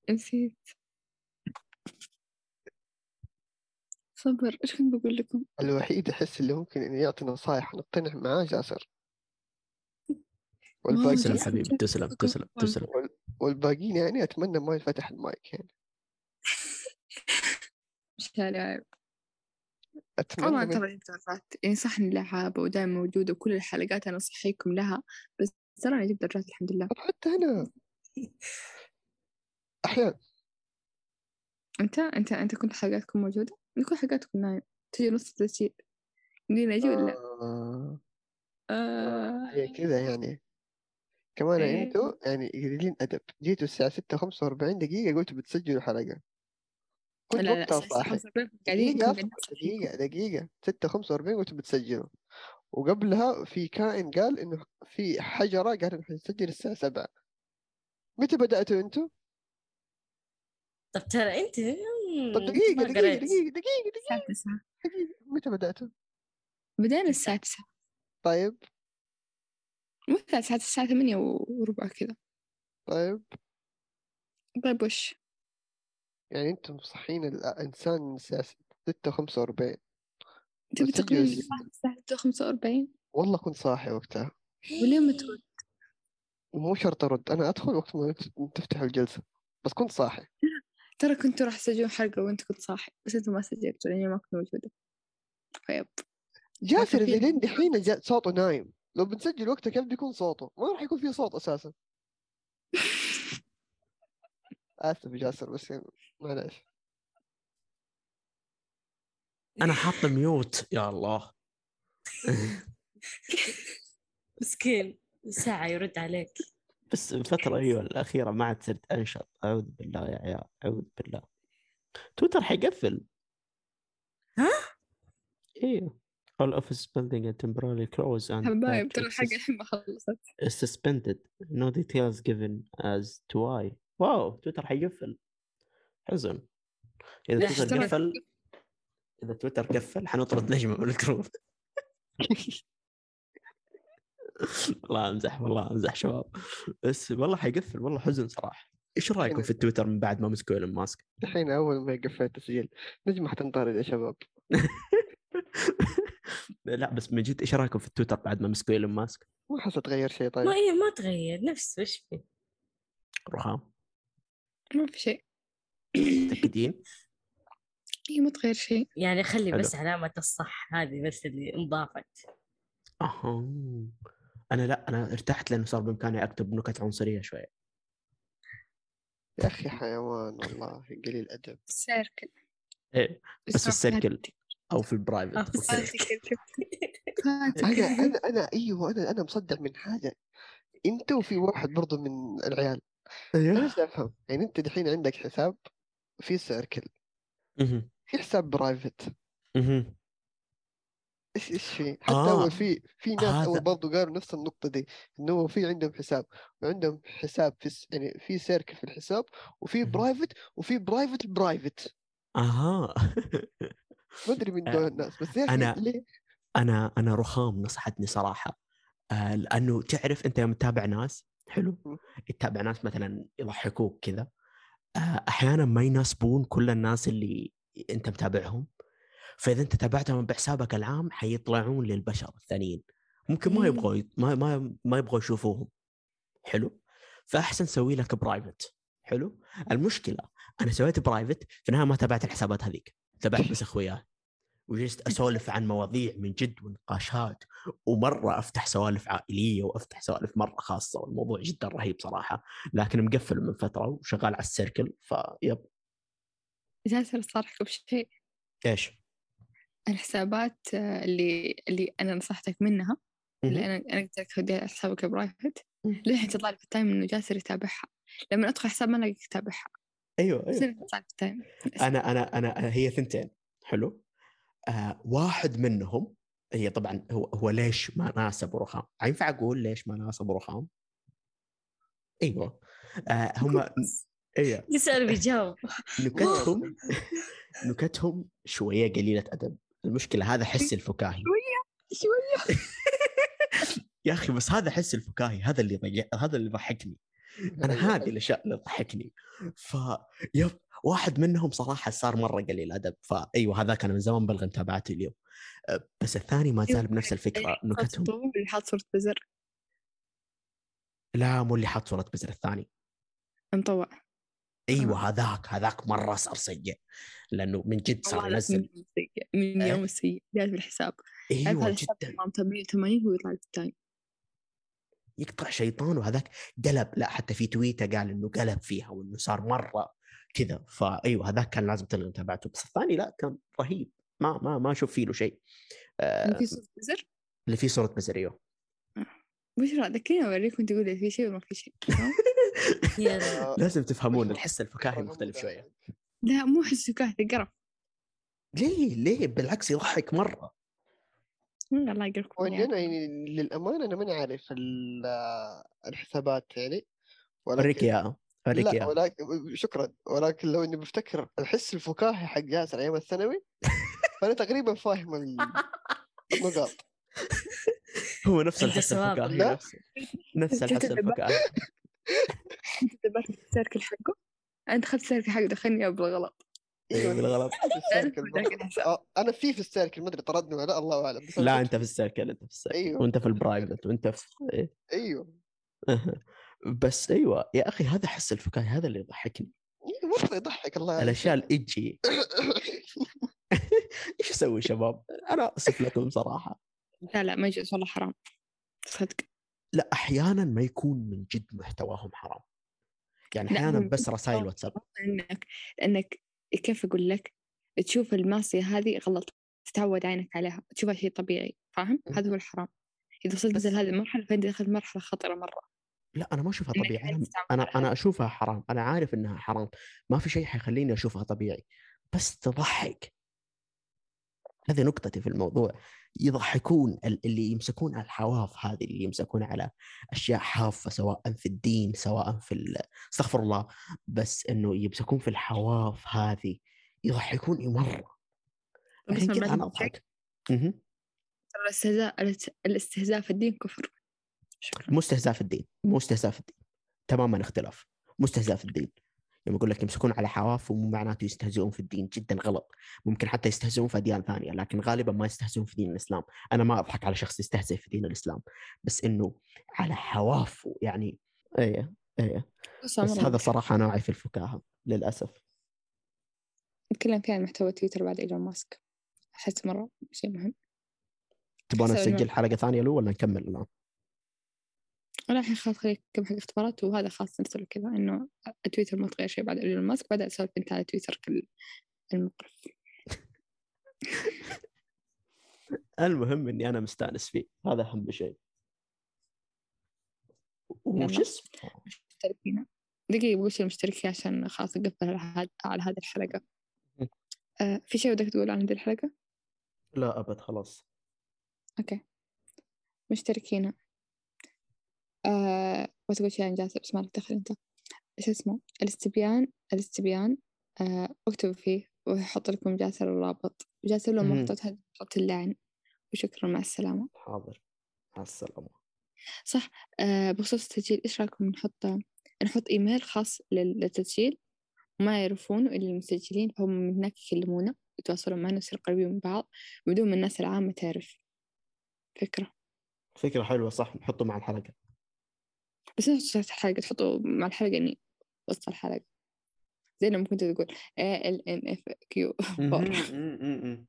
نسيت. صبر إيش كنت بقول لكم؟ الوحيد أحس اللي ممكن إنه يعطي نصائح نقتنع معاه جاسر. والباقي تسلم حبيبي تسلم تسلم. تسلم. والباقيين يعني أتمنى ما ينفتح المايك يعني. مش عيب أتمنى طبعا من... ترى درجات يعني صح إني لعابة ودائما موجودة وكل الحلقات أنا أصحيكم لها بس ترى أنا جبت درجات الحمد لله. طب حتى أنا. أحيانا. أنت أنت أنت كنت حلقاتكم موجودة؟ كل حلقاتكم نايم تجي نص التسجيل. يمديني أجي ولا آه... آه... هي كذا يعني. كمان إيه. أنتوا يعني قليلين أدب. جيتوا الساعة 6 45 دقيقة قلتوا بتسجلوا حلقة كنت لا لا وقتها ستة صاحي وأربعين دقيقة. دقيقة دقيقة. 6 45 قلتوا بتسجلوا. وقبلها في كائن قال إنه في حجرة قال انه حنسجل الساعة 7 متى بدأتوا أنتوا؟ طب ترى أنت طب دقيقة دقيقة. دقيقة دقيقة تسعة. دقيقة. متى بدأتوا؟ بدينا الساعة تسعة. طيب. مثلا الساعة الساعة ثمانية وربع كذا طيب. طيب وش؟ يعني أنتم مصحين الانسان الساعة 6 45 تبي الس- الساعة الساعة ستة وخمسة وأربعين؟ والله كنت صاحي وقتها. وليه ما ترد؟ ومو شرط أرد. أنا أدخل وقت ما تفتحوا الجلسة. بس كنت صاحي. ترى كنتوا راح تسجلون حلقة وأنت كنت صاحي بس أنتوا ما سجلتوا لأني ما كنت موجودة. طيب جاسر اذا لين دحين صوته نايم. لو بنسجل وقتها كيف بيكون صوته؟ ما راح يكون فيه صوت أساسا. آسف يا جاسر بس يعني معلش أنا حاط ميوت يا الله. مسكين. ساعة يرد عليك. بس الفترة أيوه الأخيرة ما عاد صرت أنشط. أعوذ بالله يا عيال أعوذ بالله. تويتر حيقفل. ها؟ أيوه all office building and temporarily close and حبايب ترى الحلقة access الحين ما خلصت. suspended. No details given as to why. wow تويتر حيقفل. حزن. إذا لا، تويتر قفل إذا تويتر قفل حنطرد نجمة من ال group. والله أمزح والله أمزح شباب. بس والله حيقفل والله حزن صراحة. إيش رأيكم في التويتر من بعد ما مسكوا إيلون ماسك؟ دحين أول ما قفلت التسجيل نجمة حتنطرد يا شباب؟ لا بس من جد إيش رأيكم في التويتر بعد ما مسكوا إيلون ماسك؟ ما حس تغير شيء طيب. ما هي ما تغير نفس وش في رخام. ما في شيء. متأكدين؟ هي ما تغير شيء. يعني خلي حلو. بس علامة الصح هذه بس اللي انضافت. أها. أنا لا أنا ارتحت لأنه صار بإمكاني أكتب نكت عنصرية شوية. يا أخي حيوان والله قليل ادب سيركل إيه بس في ال circle أو في آه، ال private okay. أنا أنا أنا أيوه أنا أنا مصدع من حاجة. انت وفي واحد برضه من العيال. أيوه. إيش افهم يعني أنت دحين عندك حساب في circle. في حساب private. إيش إيش في؟ حتى آه، اول في في ناس هذا- اول برضه قالوا نفس النقطة دي إنه هو في عندهم حساب وعندهم حساب في الس- يعني في circle في الحساب وفي. private وفي private private أها. ما أدري من دول الناس بس يا أخي أنا- ليه؟ أنا أنا رخام نصحتني صراحة آه لأنه تعرف أنت يوم تتابع ناس حلو. تتابع ناس مثلا يضحكوك كذا آه أحيانا ما يناسبون كل الناس اللي أنت متابعهم فإذا أنت تابعتهم بحسابك العام حيطلعون للبشر الثانيين. ممكن ما. يبغوا ما ما ما يبغوا يشوفوهم. حلو؟ فأحسن سوي لك private حلو؟ المشكلة أنا سويت private في النهاية ما تابعت الحسابات هذيك. تابعت بس إخوياي. وجلست أسولف عن مواضيع من جد ونقاشات ومرة أفتح سوالف عائلية وأفتح سوالف مرة خاصة. والموضوع جدا رهيب صراحة. لكن مقفل من فترة وشغال على ال circle فيب. جالسة أصارحك بشيء. إيش؟ الحسابات آه، اللي اللي أنا نصحتك منها اللي. أنا أنا قلت لك خذي حسابك private. للحين تطلع لي في ال time إنه جاسر يتابعها. لما أدخل حساب ما ألاقيك تتابعها. أيوه أيوه. إنها تطلع لي في ال time. أنا أنا أنا أنا- هي ثنتين. حلو. آه واحد منهم هي طبعا هو هو ليش ما ناسب ورخام ينفع أقول ليش ما ناسب ورخام أيوه. آه هم أيوه يسأل بيجاوب نكتهم نكتهم شوية قليلة أدب. المشكلة هذا حس الفكاهي. شوية يا أخي بس هذا حس الفكاهي هذا اللي ضيع هذا اللي ضحكني. أنا هذه الأشياء اللي تضحكني ف يب واحد منهم صراحة صار مرة قليل أدب. فايوه هذا كان من زمان بلغ متابعته اليوم. أه، بس الثاني ما زال بنفس الفكرة. نكتهم اللي حاط صورة بزر. لا مو اللي حاط صورة بزر الثاني. مطوع أيوه هذاك هذاك مرة صار سيء لأنه من جد صار ينزل. من يوم السيء من إيه؟ يوم السيء جات بالحساب أيوه جدا. تمام 80 هو يطلع التايم يقطع شيطان وهذاك قلب لا حتى في تويته قال إنه قلب فيها وإنه صار مرة كذا. فايوه هذاك كان لازم تلغي متابعته بس الثاني لا كان رهيب. ما ما ما أشوف فيه له شيء. آه في صورة بزر اللي فيه صورة بزريو بشرى ذكريني أوريكم تقول لي في شيء ولا ما في شيء. آه، لازم تفهمون الحس الفكاهي مختلف. شوية. لا مو حس فكاهي قرف ليه؟ ليه؟ بالعكس يضحك مرة. الله يقرفكم وإني يعني. يعني للأمانة أنا ماني عارف ال- الحسابات يعني. اوريك اياها اوريك لا اياها ولكن شكرا. ولكن لو إني بفتكر الحس الفكاهي حق ياسر أيام الثانوي فأنا تقريبا فاهم ال- النقاط. هو نفس الحس. الفكاهي. نفس الحس الفكاهي. انت في ال circle حقه أنا دخلت ال circle حقه دخلني بالغلط. أيوه بالغلط. الحساب. آه، أنا في في ال circle ما أدري طردني ولا لأ الله أعلم. لا أنت في ال circle انت في ال circle أيوه. وأنت في ال private وأنت في إيه. أيوه. بس أيوه. يا أخي هذا حس الفكاهي هذا اللي يضحكني. إيه، مره يضحك؟ الله. الأشياء الايجي إيش أسوي شباب؟ أنا اسف لكم صراحة. لا لا ما يجوز والله حرام. صدق. لا أحيانا ما يكون من جد محتواهم حرام. يعني أحيانا بس رسائل واتساب. إنك لانك كيف أقول لك؟ تشوف المعصية هذه غلط تتعود عينك عليها تشوفها شيء طبيعي فاهم؟ مم. هذا هو الحرام. إذا وصلت بس- مثل هذه المرحلة فأنت دخلت مرحلة خطرة مرة. لا أنا ما أشوفها طبيعي. أنا أنا. أنا أشوفها حرام. أنا عارف إنها حرام. ما في شيء حيخليني أشوفها طبيعي. بس تضحك. هذه نقطتي في الموضوع. يضحكون ال- اللي يمسكون على الحواف هذه اللي يمسكون على أشياء حافة سواء في الدين سواء في استغفر الله بس إنه يمسكون في الحواف هذه يضحكوني مرة. بس كذا أنا. أضحك. ترى الاستهزاء الاستهزاء في الدين كفر. شكرا. مو استهزاء في الدين مو استهزاء في الدين. تماما اختلاف. مو استهزاء في الدين. لما أقول لك يمسكون على حواف ومو معناته يستهزئون في الدين جدا غلط. ممكن حتى يستهزئون في أديان ثانية لكن غالبا ما يستهزئون في دين الإسلام. أنا ما أضحك على شخص يستهزئ في دين الإسلام بس إنه على حواف يعني. إيه إيه. بس بس هذا صراحة نوعي في الفكاهة للأسف. نتكلم فيها عن محتوى تويتر بعد إيلون ماسك. أحس مرة شيء مهم. إنه- نسجل حلقة ثانية له ولا نكمل الآن؟ الحين خلاص خليك كم حق اختبارات وهذا خلاص نرسله كذا إنه تويتر ما تغير شيء بعد ايلون ماسك بعدين أسولف أنت على تويتر كل المقرف المهم إني أنا مستأنس فيه هذا أهم شيء وش. اسمه؟ مشتركين دقيقة بقول شيء المشتركين عشان خلاص نقفل على هذه الحلقة. آه في شيء ودك تقول عن هذه الحلقة؟ لا أبد خلاص okay مشتركين آه وتقول شيء عن جاسر بس ما دخل أنت. إيش اسمه؟ الاستبيان الاستبيان آه اكتبوا فيه ويحط لكم جاسر الرابط جاسر لو ما مهم. حطيت حط اللعن. وشكرا مع السلامة. حاضر. مع السلامة. صح. آه بخصوص التسجيل إيش رأيكم نحط نحط إيميل خاص لل- للتسجيل. وما يعرفونه إلا المسجلين فهم من هناك يكلمونا يتواصلون معنا يصير قريبين من بعض بدون ما الناس العامة تعرف. فكرة. فكرة حلوة صح. نحطه مع الحلقة. بس لا تحط الحلقة تحطه مع الحلقة يعني وسط الحلقة زي لما كنت تقول A L N F Q. مهم، مم، مم، مم.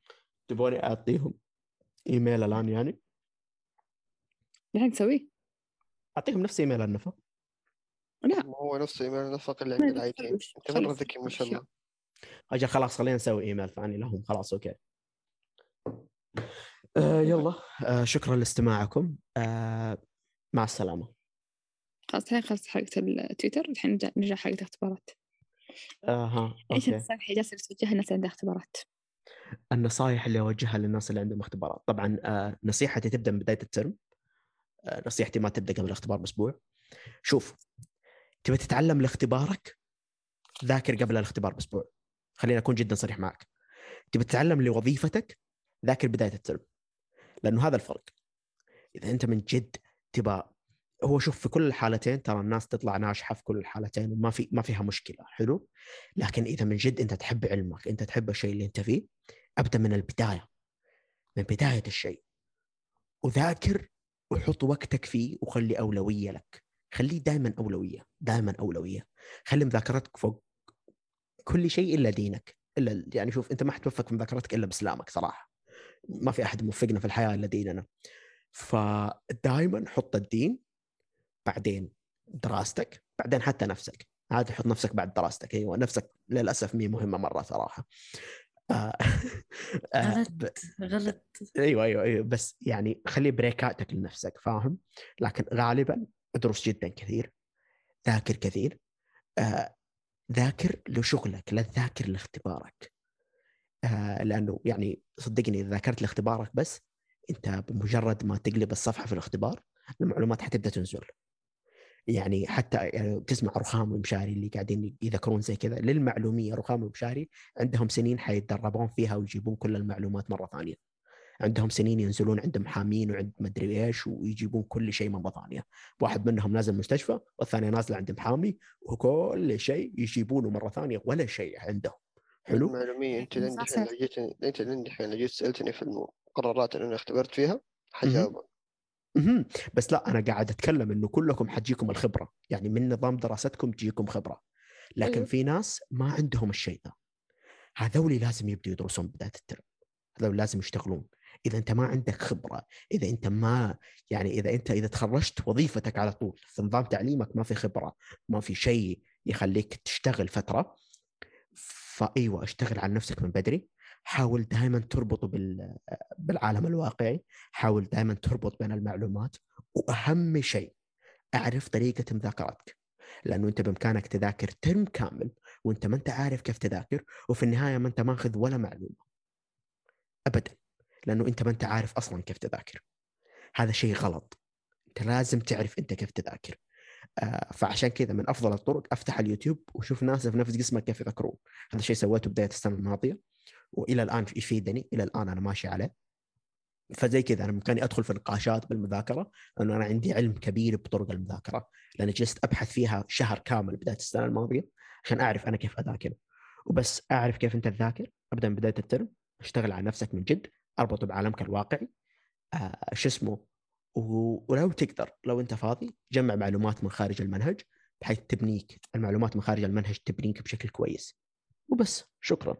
تبغوني أعطيهم ايميل الآن يعني؟ نحن نسويه أعطيهم نفس ايميل النفا لا. هو نفس ايميل نفق اللي عند ال IT أنت مره ذكي ما شاء الله. أجل خلاص خلينا نسوي ايميل ثاني لهم. خلاص okay. آه يلا. آه شكرا لاستماعكم. آه مع السلامة. خلاص الحين خلصت حلقة التويتر الحين نرجع حلقة الاختبارات. أها إيش النصائح اللي جالسة توجهها الناس اللي عندها اختبارات؟ النصائح اللي أوجهها للناس اللي عندهم اختبارات. طبعا آه نصيحتي تبدأ من بداية الترم. آه نصيحتي ما تبدأ قبل الاختبار بأسبوع. شوف تبي تتعلم لاختبارك ذاكر قبل الاختبار بأسبوع. خليني أكون جدا صريح معك. تبي تتعلم لوظيفتك ذاكر بداية الترم. لأنه هذا الفرق. إذا أنت من جد تبى هو شوف في كل الحالتين ترى الناس تطلع ناجحة في كل الحالتين وما في ما فيها مشكلة حلو؟ لكن إذا من جد أنت تحب علمك أنت تحب الشيء اللي أنت فيه أبدأ من البداية من بداية الشيء. وذاكر وحط وقتك فيه وخلي أولوية لك. خليه دائما أولوية دائما أولوية. خلي مذاكرتك فوق كل شيء إلا دينك. إلا يعني شوف أنت ما حتوفق في مذاكرتك إلا بإسلامك صراحة. ما في أحد موفقنا في الحياة إلا ديننا. فدائما حط الدين بعدين دراستك بعدين حتى نفسك. عادي حط نفسك بعد دراستك. أيوه نفسك للأسف مي مهمة مرة صراحة. آه، آه، غلط غلط. أيوه أيوه أيوه. بس يعني خلي بريكاتك لنفسك فاهم؟ لكن غالبا ادرس جدا كثير ذاكر كثير. آه ذاكر لشغلك لا تذاكر لاختبارك. آه لأنه يعني صدقني إذا ذاكرت لاختبارك بس أنت بمجرد ما تقلب الصفحة في الاختبار المعلومات حتبدأ تنزل. يعني حتى يعني تسمع رخام ومشاري اللي قاعدين يذكرون زي كذا للمعلومية رخام ومشاري عندهم سنين حيتدربون فيها ويجيبون كل المعلومات مرة ثانية. عندهم سنين ينزلون عند محامين وعند مدري إيش ويجيبون كل شيء مرة ثانية. واحد منهم نازل مستشفى والثاني نازل عند محامي وكل شيء يجيبونه مرة ثانية ولا شيء عندهم. حلو؟ المعلومية أنت دحين صح. لو جيتني أنت لين دحين لو جيت سألتني في المقررات اللي أنا أختبرت فيها؟ حجاوبك. مهم. بس لا أنا قاعد أتكلم إنه كلكم حتجيكم الخبرة. يعني من نظام دراستكم تجيكم خبرة. لكن. في ناس ما عندهم الشيء ذا. هذولي لازم يبدوا يدرسون بدايه الترم. هذول لازم يشتغلون. إذا أنت ما عندك خبرة إذا أنت ما يعني إذا أنت إذا تخرجت وظيفتك على طول في نظام تعليمك ما في خبرة ما في شيء يخليك تشتغل فترة فأيوة اشتغل على نفسك من بدري. حاول دائما تربطه بال بالعالم الواقعي حاول دائما تربط بين المعلومات وأهم شيء أعرف طريقة مذاكرتك لأنه أنت بإمكانك تذاكر ترم كامل وأنت ما أنت عارف كيف تذاكر وفي النهاية ما أنت ماخذ ولا معلومة. ابدا لأنه أنت ما أنت عارف أصلا كيف تذاكر. هذا شيء غلط. أنت لازم تعرف أنت كيف تذاكر. آه، فعشان كذا من أفضل الطرق أفتح اليوتيوب وشوف ناس في نفس قسمك كيف يذكرون هذا الشيء سويته بداية السنة الماضية. وإلى الآن يفيدني إلى الآن أنا ماشي عليه. فزي كذا أنا بامكاني أدخل في نقاشات بالمذاكرة لأنه أنا عندي علم كبير بطرق المذاكرة. لأني جلست أبحث فيها شهر كامل بداية السنة الماضية عشان أعرف أنا كيف أذاكر. وبس أعرف كيف أنت تذاكر. ابدا من بداية الترم أشتغل على نفسك من جد اربطه بعالمك الواقعي. آه شو اسمه؟ ولو تقدر لو أنت فاضي جمع معلومات من خارج المنهج بحيث تبنيك المعلومات من خارج المنهج تبنيك بشكل كويس. وبس شكرا.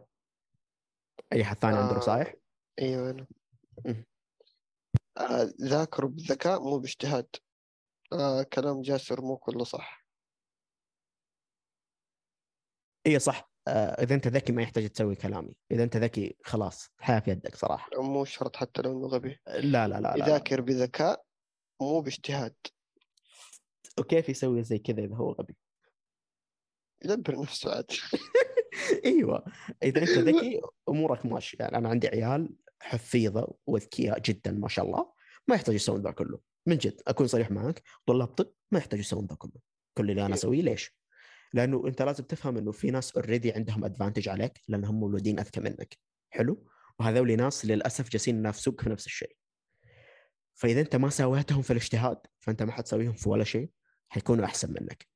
أي احد ثاني عنده آه. نصائح؟ أيوه أنا. آه ذاكروا بالذكاء مو باجتهاد. آه كلام جاسر مو كله صح. إي صح. آه إذا أنت ذكي ما يحتاج تسوي كلامي. إذا أنت ذكي خلاص الحياة في يدك صراحة. مو شرط حتى لو إنه غبي. لا لا لا, لا, لا. يذاكر بذكاء مو باجتهاد. وكيف يسوي زي كذا إذا هو غبي؟ يدبر نفسه عاد. إيوه. إذا أنت ذكي أمورك ماشية. يعني أنا عندي عيال حفيظة واذكياء جدا ما شاء الله. ما يحتاجوا يسوون ذا كله. من جد أكون صريح معك طلاب طب ما يحتاجوا يسوون ذا كله. كل اللي أنا أسويه ليش؟ لأنه أنت لازم تفهم إنه في ناس already عندهم advantage عليك لانهم مولودين أذكى منك. حلو؟ وهذول ناس للأسف جالسين ينافسوك في نفس الشيء. فإذا أنت ما سويتهم في الاجتهاد فأنت ما حتسويهم في ولا شيء حيكونوا أحسن منك.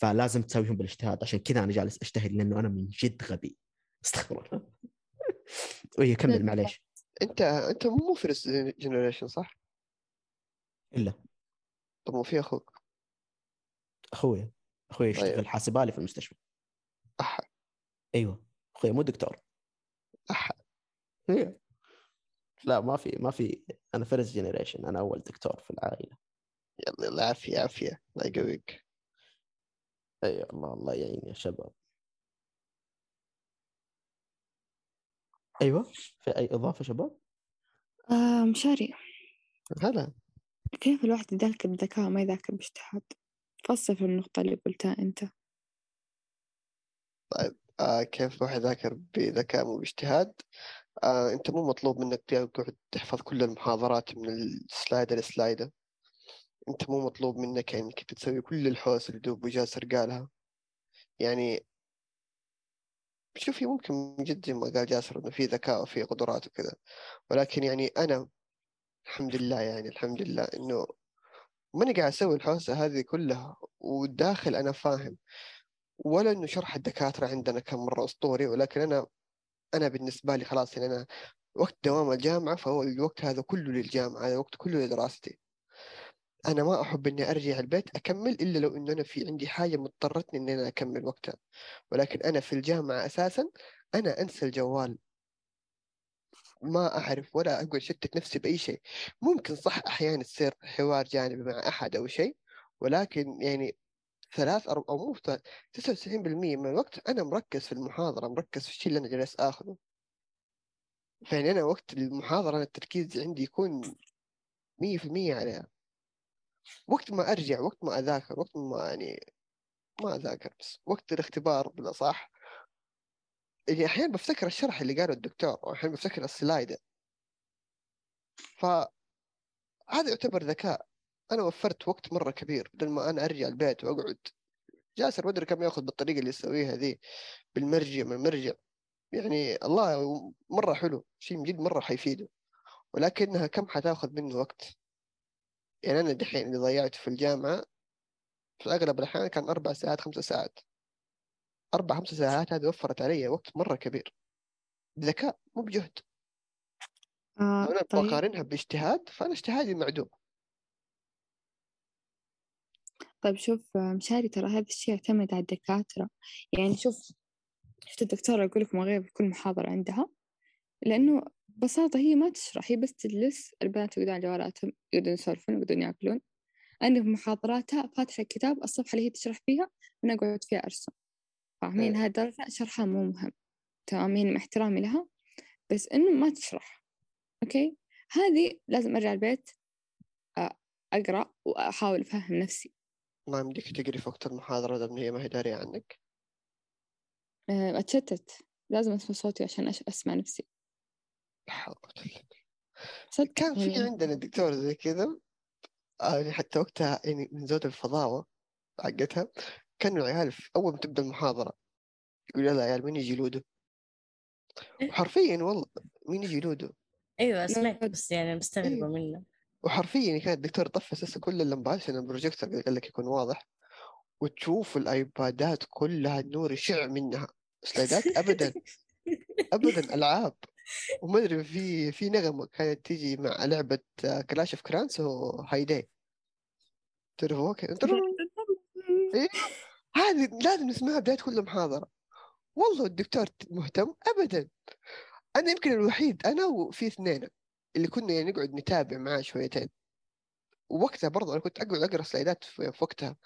فلازم تسويهم بالاجتهاد. عشان كذا أنا جالس أجتهد لأنه أنا من جد غبي. استغفر الله. وهي كمل معليش. أنت أنت مو first generation صح؟ إلا. طب مو في أخوك؟ أخوي. أخوي طيب. يشتغل حاسبالي في المستشفى. احا أيوه. أخوي مو دكتور. احا إيه. لا ما في ما في. أنا first generation أنا أول دكتور في العائلة. يلا يلا عافيه عافية. الله يقويك. أي الله الله يعين يا شباب. أيوه في أي إضافة شباب؟ آه مشاري هلا. كيف الواحد يذاكر بذكاء ما يذاكر باجتهاد؟ فصل في النقطة اللي قلتها أنت. آه كيف الواحد يذاكر بذكاء مو باجتهاد؟ آه أنت مو مطلوب منك تقعد تحفظ كل المحاضرات من السلايدة لسلايدة. أنت مو مطلوب منك يعني انك تسوي كل الحوس اللي دوب جاسر قالها يعني شوفي ممكن من جد ما قال جاسر إنه في ذكاء وفي قدرات وكذا. ولكن يعني أنا الحمد لله يعني الحمد لله إنه ماني قاعد أسوي الحوسه هذه كلها والداخل أنا فاهم. ولا إنه شرح الدكاترة عندنا كم مرة أسطوري ولكن أنا أنا بالنسبة لي خلاص يعني أنا وقت دوام الجامعة فهو الوقت هذا كله للجامعة هذا الوقت كله لدراستي. أنا ما أحب إني أرجع البيت أكمل إلا لو إنه أنا في عندي حاجة مضطرتني إني أنا أكمل وقتها. ولكن أنا في الجامعة أساسا أنا أنسى الجوال. ما أعرف ولا أقعد اشتت نفسي بأي شيء. ممكن صح أحيانا تصير حوار جانبي مع أحد أو شيء ولكن يعني ثلاث أو مو ثلاث 99% من الوقت أنا مركز في المحاضرة مركز في الشيء اللي أنا جالس آخذه. فيعني أنا وقت المحاضرة أنا التركيز عندي يكون مية في المية عليها. وقت ما أرجع وقت ما أذاكر وقت ما يعني ما أذاكر بس وقت الاختبار بالأصح. اللي أحيانا بفتكر الشرح اللي قاله الدكتور أو أحيانا بفتكر السلايد. ف هذا يعتبر ذكاء. أنا وفرت وقت مرة كبير بدل ما أنا أرجع البيت وأقعد. جاسر ما أدري كم يأخذ بالطريقة اللي يسويها ذي بالمرجع من المرجع. يعني الله مرة حلو شيء من جد مرة حيفيده. ولكنها كم حتأخذ منه وقت؟ يعني أنا دحين اللي ضيعته في الجامعة في أغلب الأحيان كان أربع ساعات خمسة ساعات. أربع خمسة ساعات هذه وفرت علي وقت مرة كبير. بذكاء مو بجهد. آه أنا طيب. بقارنها باجتهاد فأنا اجتهادي معدوم. طيب شوف مشاري ترى هذا الشيء يعتمد على الدكاترة. يعني شوف شفت الدكتورة يقول لك مغيب في كل محاضرة عندها؟ لأنه ببساطة هي ما تشرح هي بس تجلس البنات يقعدون على جوالاتهم يقعدون يسولفون يقعدون يأكلون. أنا في محاضراتها فاتحة الكتاب الصفحة اللي هي تشرح فيها وأنا أقعد فيها أرسم. فاهمين؟ إيه. هذه الدرجة شرحها مو مهم. تمام مع احترامي لها. بس إنه ما تشرح. أوكي؟ هذه لازم أرجع البيت أقرأ وأحاول أفهم نفسي. ما يمديك تقري في وقت المحاضرة لأن هي ما هي دارية عنك آه، أتشتت. لازم أسمع صوتي عشان أسمع نفسي. صدق كان في يعني عندنا دكتور زي كذا يعني حتى وقتها يعني من زود الفضاوة حقتها كانوا العيال في أول ما تبدأ المحاضرة يقول يلا يا عيال مين يجي لودو؟ إيه. وحرفيا والله مين يجي لودو؟ أيوه سمعت بس يعني إيه. مستغربة منه. وحرفيا يعني كان الدكتور طفى أساسا كل اللمبات عشان البروجيكتور قال لك يكون واضح. وتشوف الآيبادات كلها النور يشع منها. سلايدات ابدا ابدا ألعاب. وما أدري في في نغمة كانت تيجي مع لعبة Clash of Clans و Hay Day تعرفوا إيه؟ هذه لازم نسمعها بداية كل محاضرة. والله الدكتور مهتم ابدا. أنا يمكن الوحيد أنا وفي اثنين اللي كنا يعني نقعد نتابع معاه شويتين. ووقتها برضه أنا كنت أقعد أقرأ سلايدات في وقتها.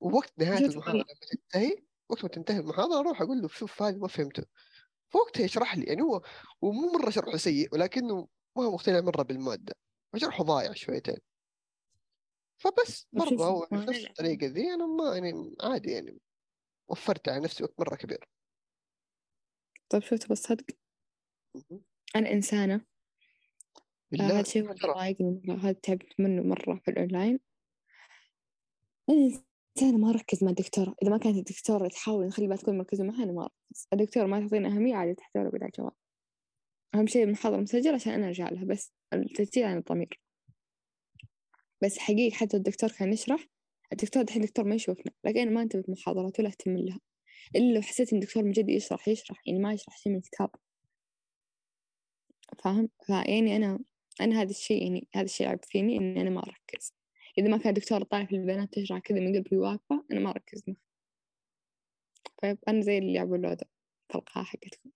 ووقت نهاية المحاضرة. لما تنتهي وقت ما تنتهي المحاضرة أروح أقول له شوف هذا ما فهمته. فوقتها يشرح لي يعني هو ومو مرة شرحه سيء ولكنه ما هو مقتنع مرة بالمادة وشرحه ضايع شويتين. فبس برضه هو أنا- الطريقة ذي أنا ما يعني عادي يعني وفرت على نفسي وقت مرة كبير. طيب شو تبى الصدق أنا إنسانة آه بالله هذا الشيء ترى. ضايقني هذا تعبت منه مرة في الأونلاين. أنا ما أركز مع الدكتورة. إذا ما كانت الدكتورة تحاول نخلي البنات تكون مركزة معها أنا ما أركز. الدكتورة ما تعطيني أهمية عادي تحتوي على الجواب أهم شيء المحاضرة مسجلة عشان أنا أرجع لها بس التسجيل عن الضمير. بس حقيقة حتى الدكتور كان يشرح الدكتور دحين الدكتور ما يشوفنا لكن أنا ما أنتبه محاضرات ولا أهتم لها. إلا لو حسيت إن الدكتور من جد يشرح يشرح يعني ما يشرح شيء من الكتاب. فاهم؟ فيعني أنا أنا هذا الشيء يعني هذا الشيء عيب فيني إني أنا ما أركز. إذا ما كان دكتور طالع في البيانات تشرح كذا من قلبي واقفة أنا ما أركز معه. طيب أنا زي اللي يلعبوا اللودة في القاعة حقتكم.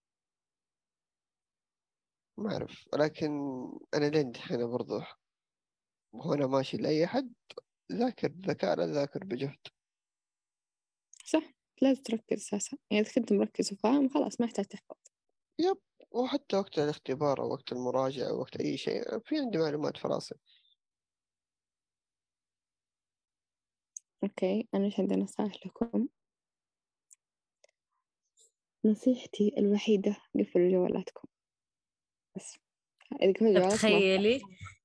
ما أعرف ولكن أنا لين دحين برضو وأنا ماشي لأي حد ذاكر ذكاء لا ذاكر بجهد. صح لازم تركز أساسا. يعني إذا كنت مركز وفاهم خلاص ما يحتاج تحفظ. وحتى وقت الاختبار أو وقت المراجعة أو وقت أي شيء في عندي معلومات في راسي. okay أنا إيش عندي نصائح لكم. نصيحتي الوحيدة قفلوا جوالاتكم. بس. قفلوا جوالاتكم تخيلي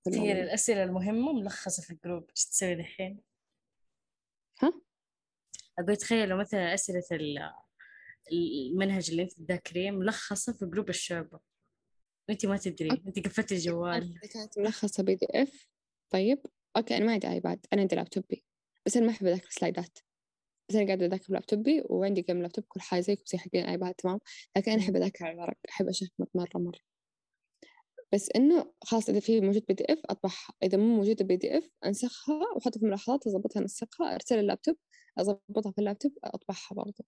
تخيلي. الأسئلة المهمة ملخصة في ال group إيش تسوي دحين؟ ها؟ أقول تخيلوا مثلا أسئلة ال- المنهج اللي انت تذاكريه ملخصة في group الشعبة وانت ما تدري انت قفلتي الجوال. إذا كانت ملخصة PDF. طيب. okay أنا ما عندي آيباد. أنا عندي لابتوبي. بس أنا ما أحب أذاكر سلايدات. بس أنا قاعدة أذاكر بلابتوبي وعندي كم لابتوب كل حاجة زي حقين الآيباد تمام؟ لكن أنا أحب أذاكر على الورق أحب أشخبط مرة مرة. بس إنه خلاص إذا في موجود PDF أطبعها إذا مو موجودة PDF أنسخها وأحطها في ملاحظات أضبطها أنسقها أرسل اللابتوب أضبطها في اللابتوب أطبعها برضو.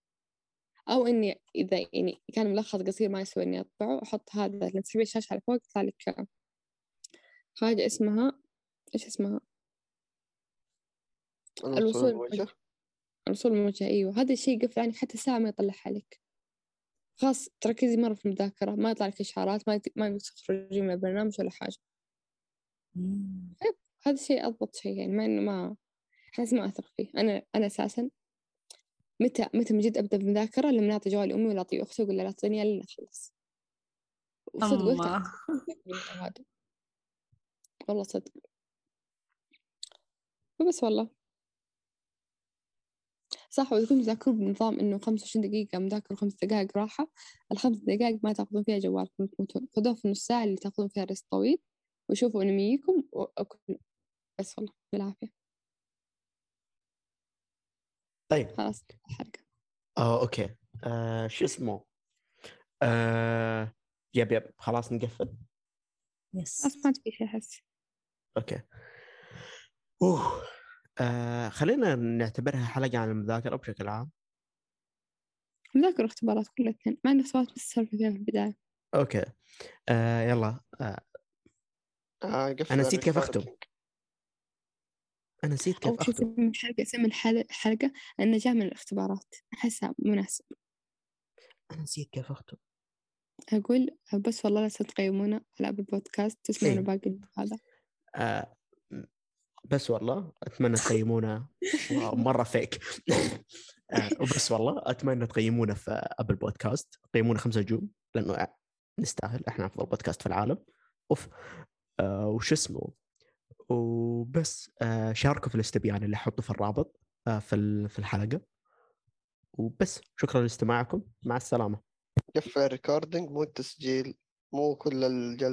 أو إني إذا يعني كان ملخص قصير ما يسوي إني أطبعه أحط هذا اللي تسحبي الشاشة على فوق يطلع لك حاجة اسمها إيش اسمها؟ الوصول الوصول الموجة. الوصول الموجة أيوه. هذا الشيء يقفل عنك حتى ساعة ما يطلعها لك خلاص تركزي مرة في المذاكرة ما يطلع لك إشعارات ما يت- ما تخرجي من البرنامج ولا حاجة. مم. هذا الشيء أضبط شيء يعني ما إنه ما أحس ما أثق فيه. أنا أنا أساسا متى متى من جد أبدأ بالمذاكرة لما نعطي جوالي أمي ولا أعطيه أختي وأقول لها لا تعطيني إلا أخلص وصدق والله صدق. وبس والله. صح وإذا كنتوا تذاكرون بنظام إنه خمسة وعشرين دقيقة مذاكرة وخمس دقائق راحة الخمس دقائق ما تأخذون فيها جوالكم تموتون. خذوها في النص ساعة اللي تأخذون فيها ريست طويل وشوفوا أنميكم وأكلوا بس والله بالعافية. طيب. خلاص الحلقة. آه okay. آه شو اسمه؟ آه yep yep. خلاص نقفل. yes خلاص ما تبي شيء أحس. okay. أوه. آه خلينا نعتبرها حلقة عن المذاكرة بشكل عام. مذاكرة اختبارات كل الاثنين ما عندي اختبارات بس فيها في البداية. okay. آه يلا. آه آه أنا نسيت كيف أختم. أنا نسيت أو كيف شوف أختم. اسم الحلقة اسم الحل- الحلقة النجاة من الاختبارات. أحسها مناسب. أنا نسيت كيف أختم. أقول بس والله لا تقيمونا على أبل بودكاست تسمعون إيه. باقي هذا آه بس والله أتمنى تقيمونا مرة فيك آه وبس والله أتمنى تقيمونا في ابل بودكاست قيمونا خمسة نجوم لأنه نستاهل. إحنا أفضل بودكاست في العالم. أوف. آه وش اسمه؟ وبس. آه شاركوا في الاستبيان اللي احطه في الرابط آه في في الحلقة. وبس. شكرا لاستماعكم. مع السلامة. قفل الريكوردينج مو التسجيل مو كل الجلسة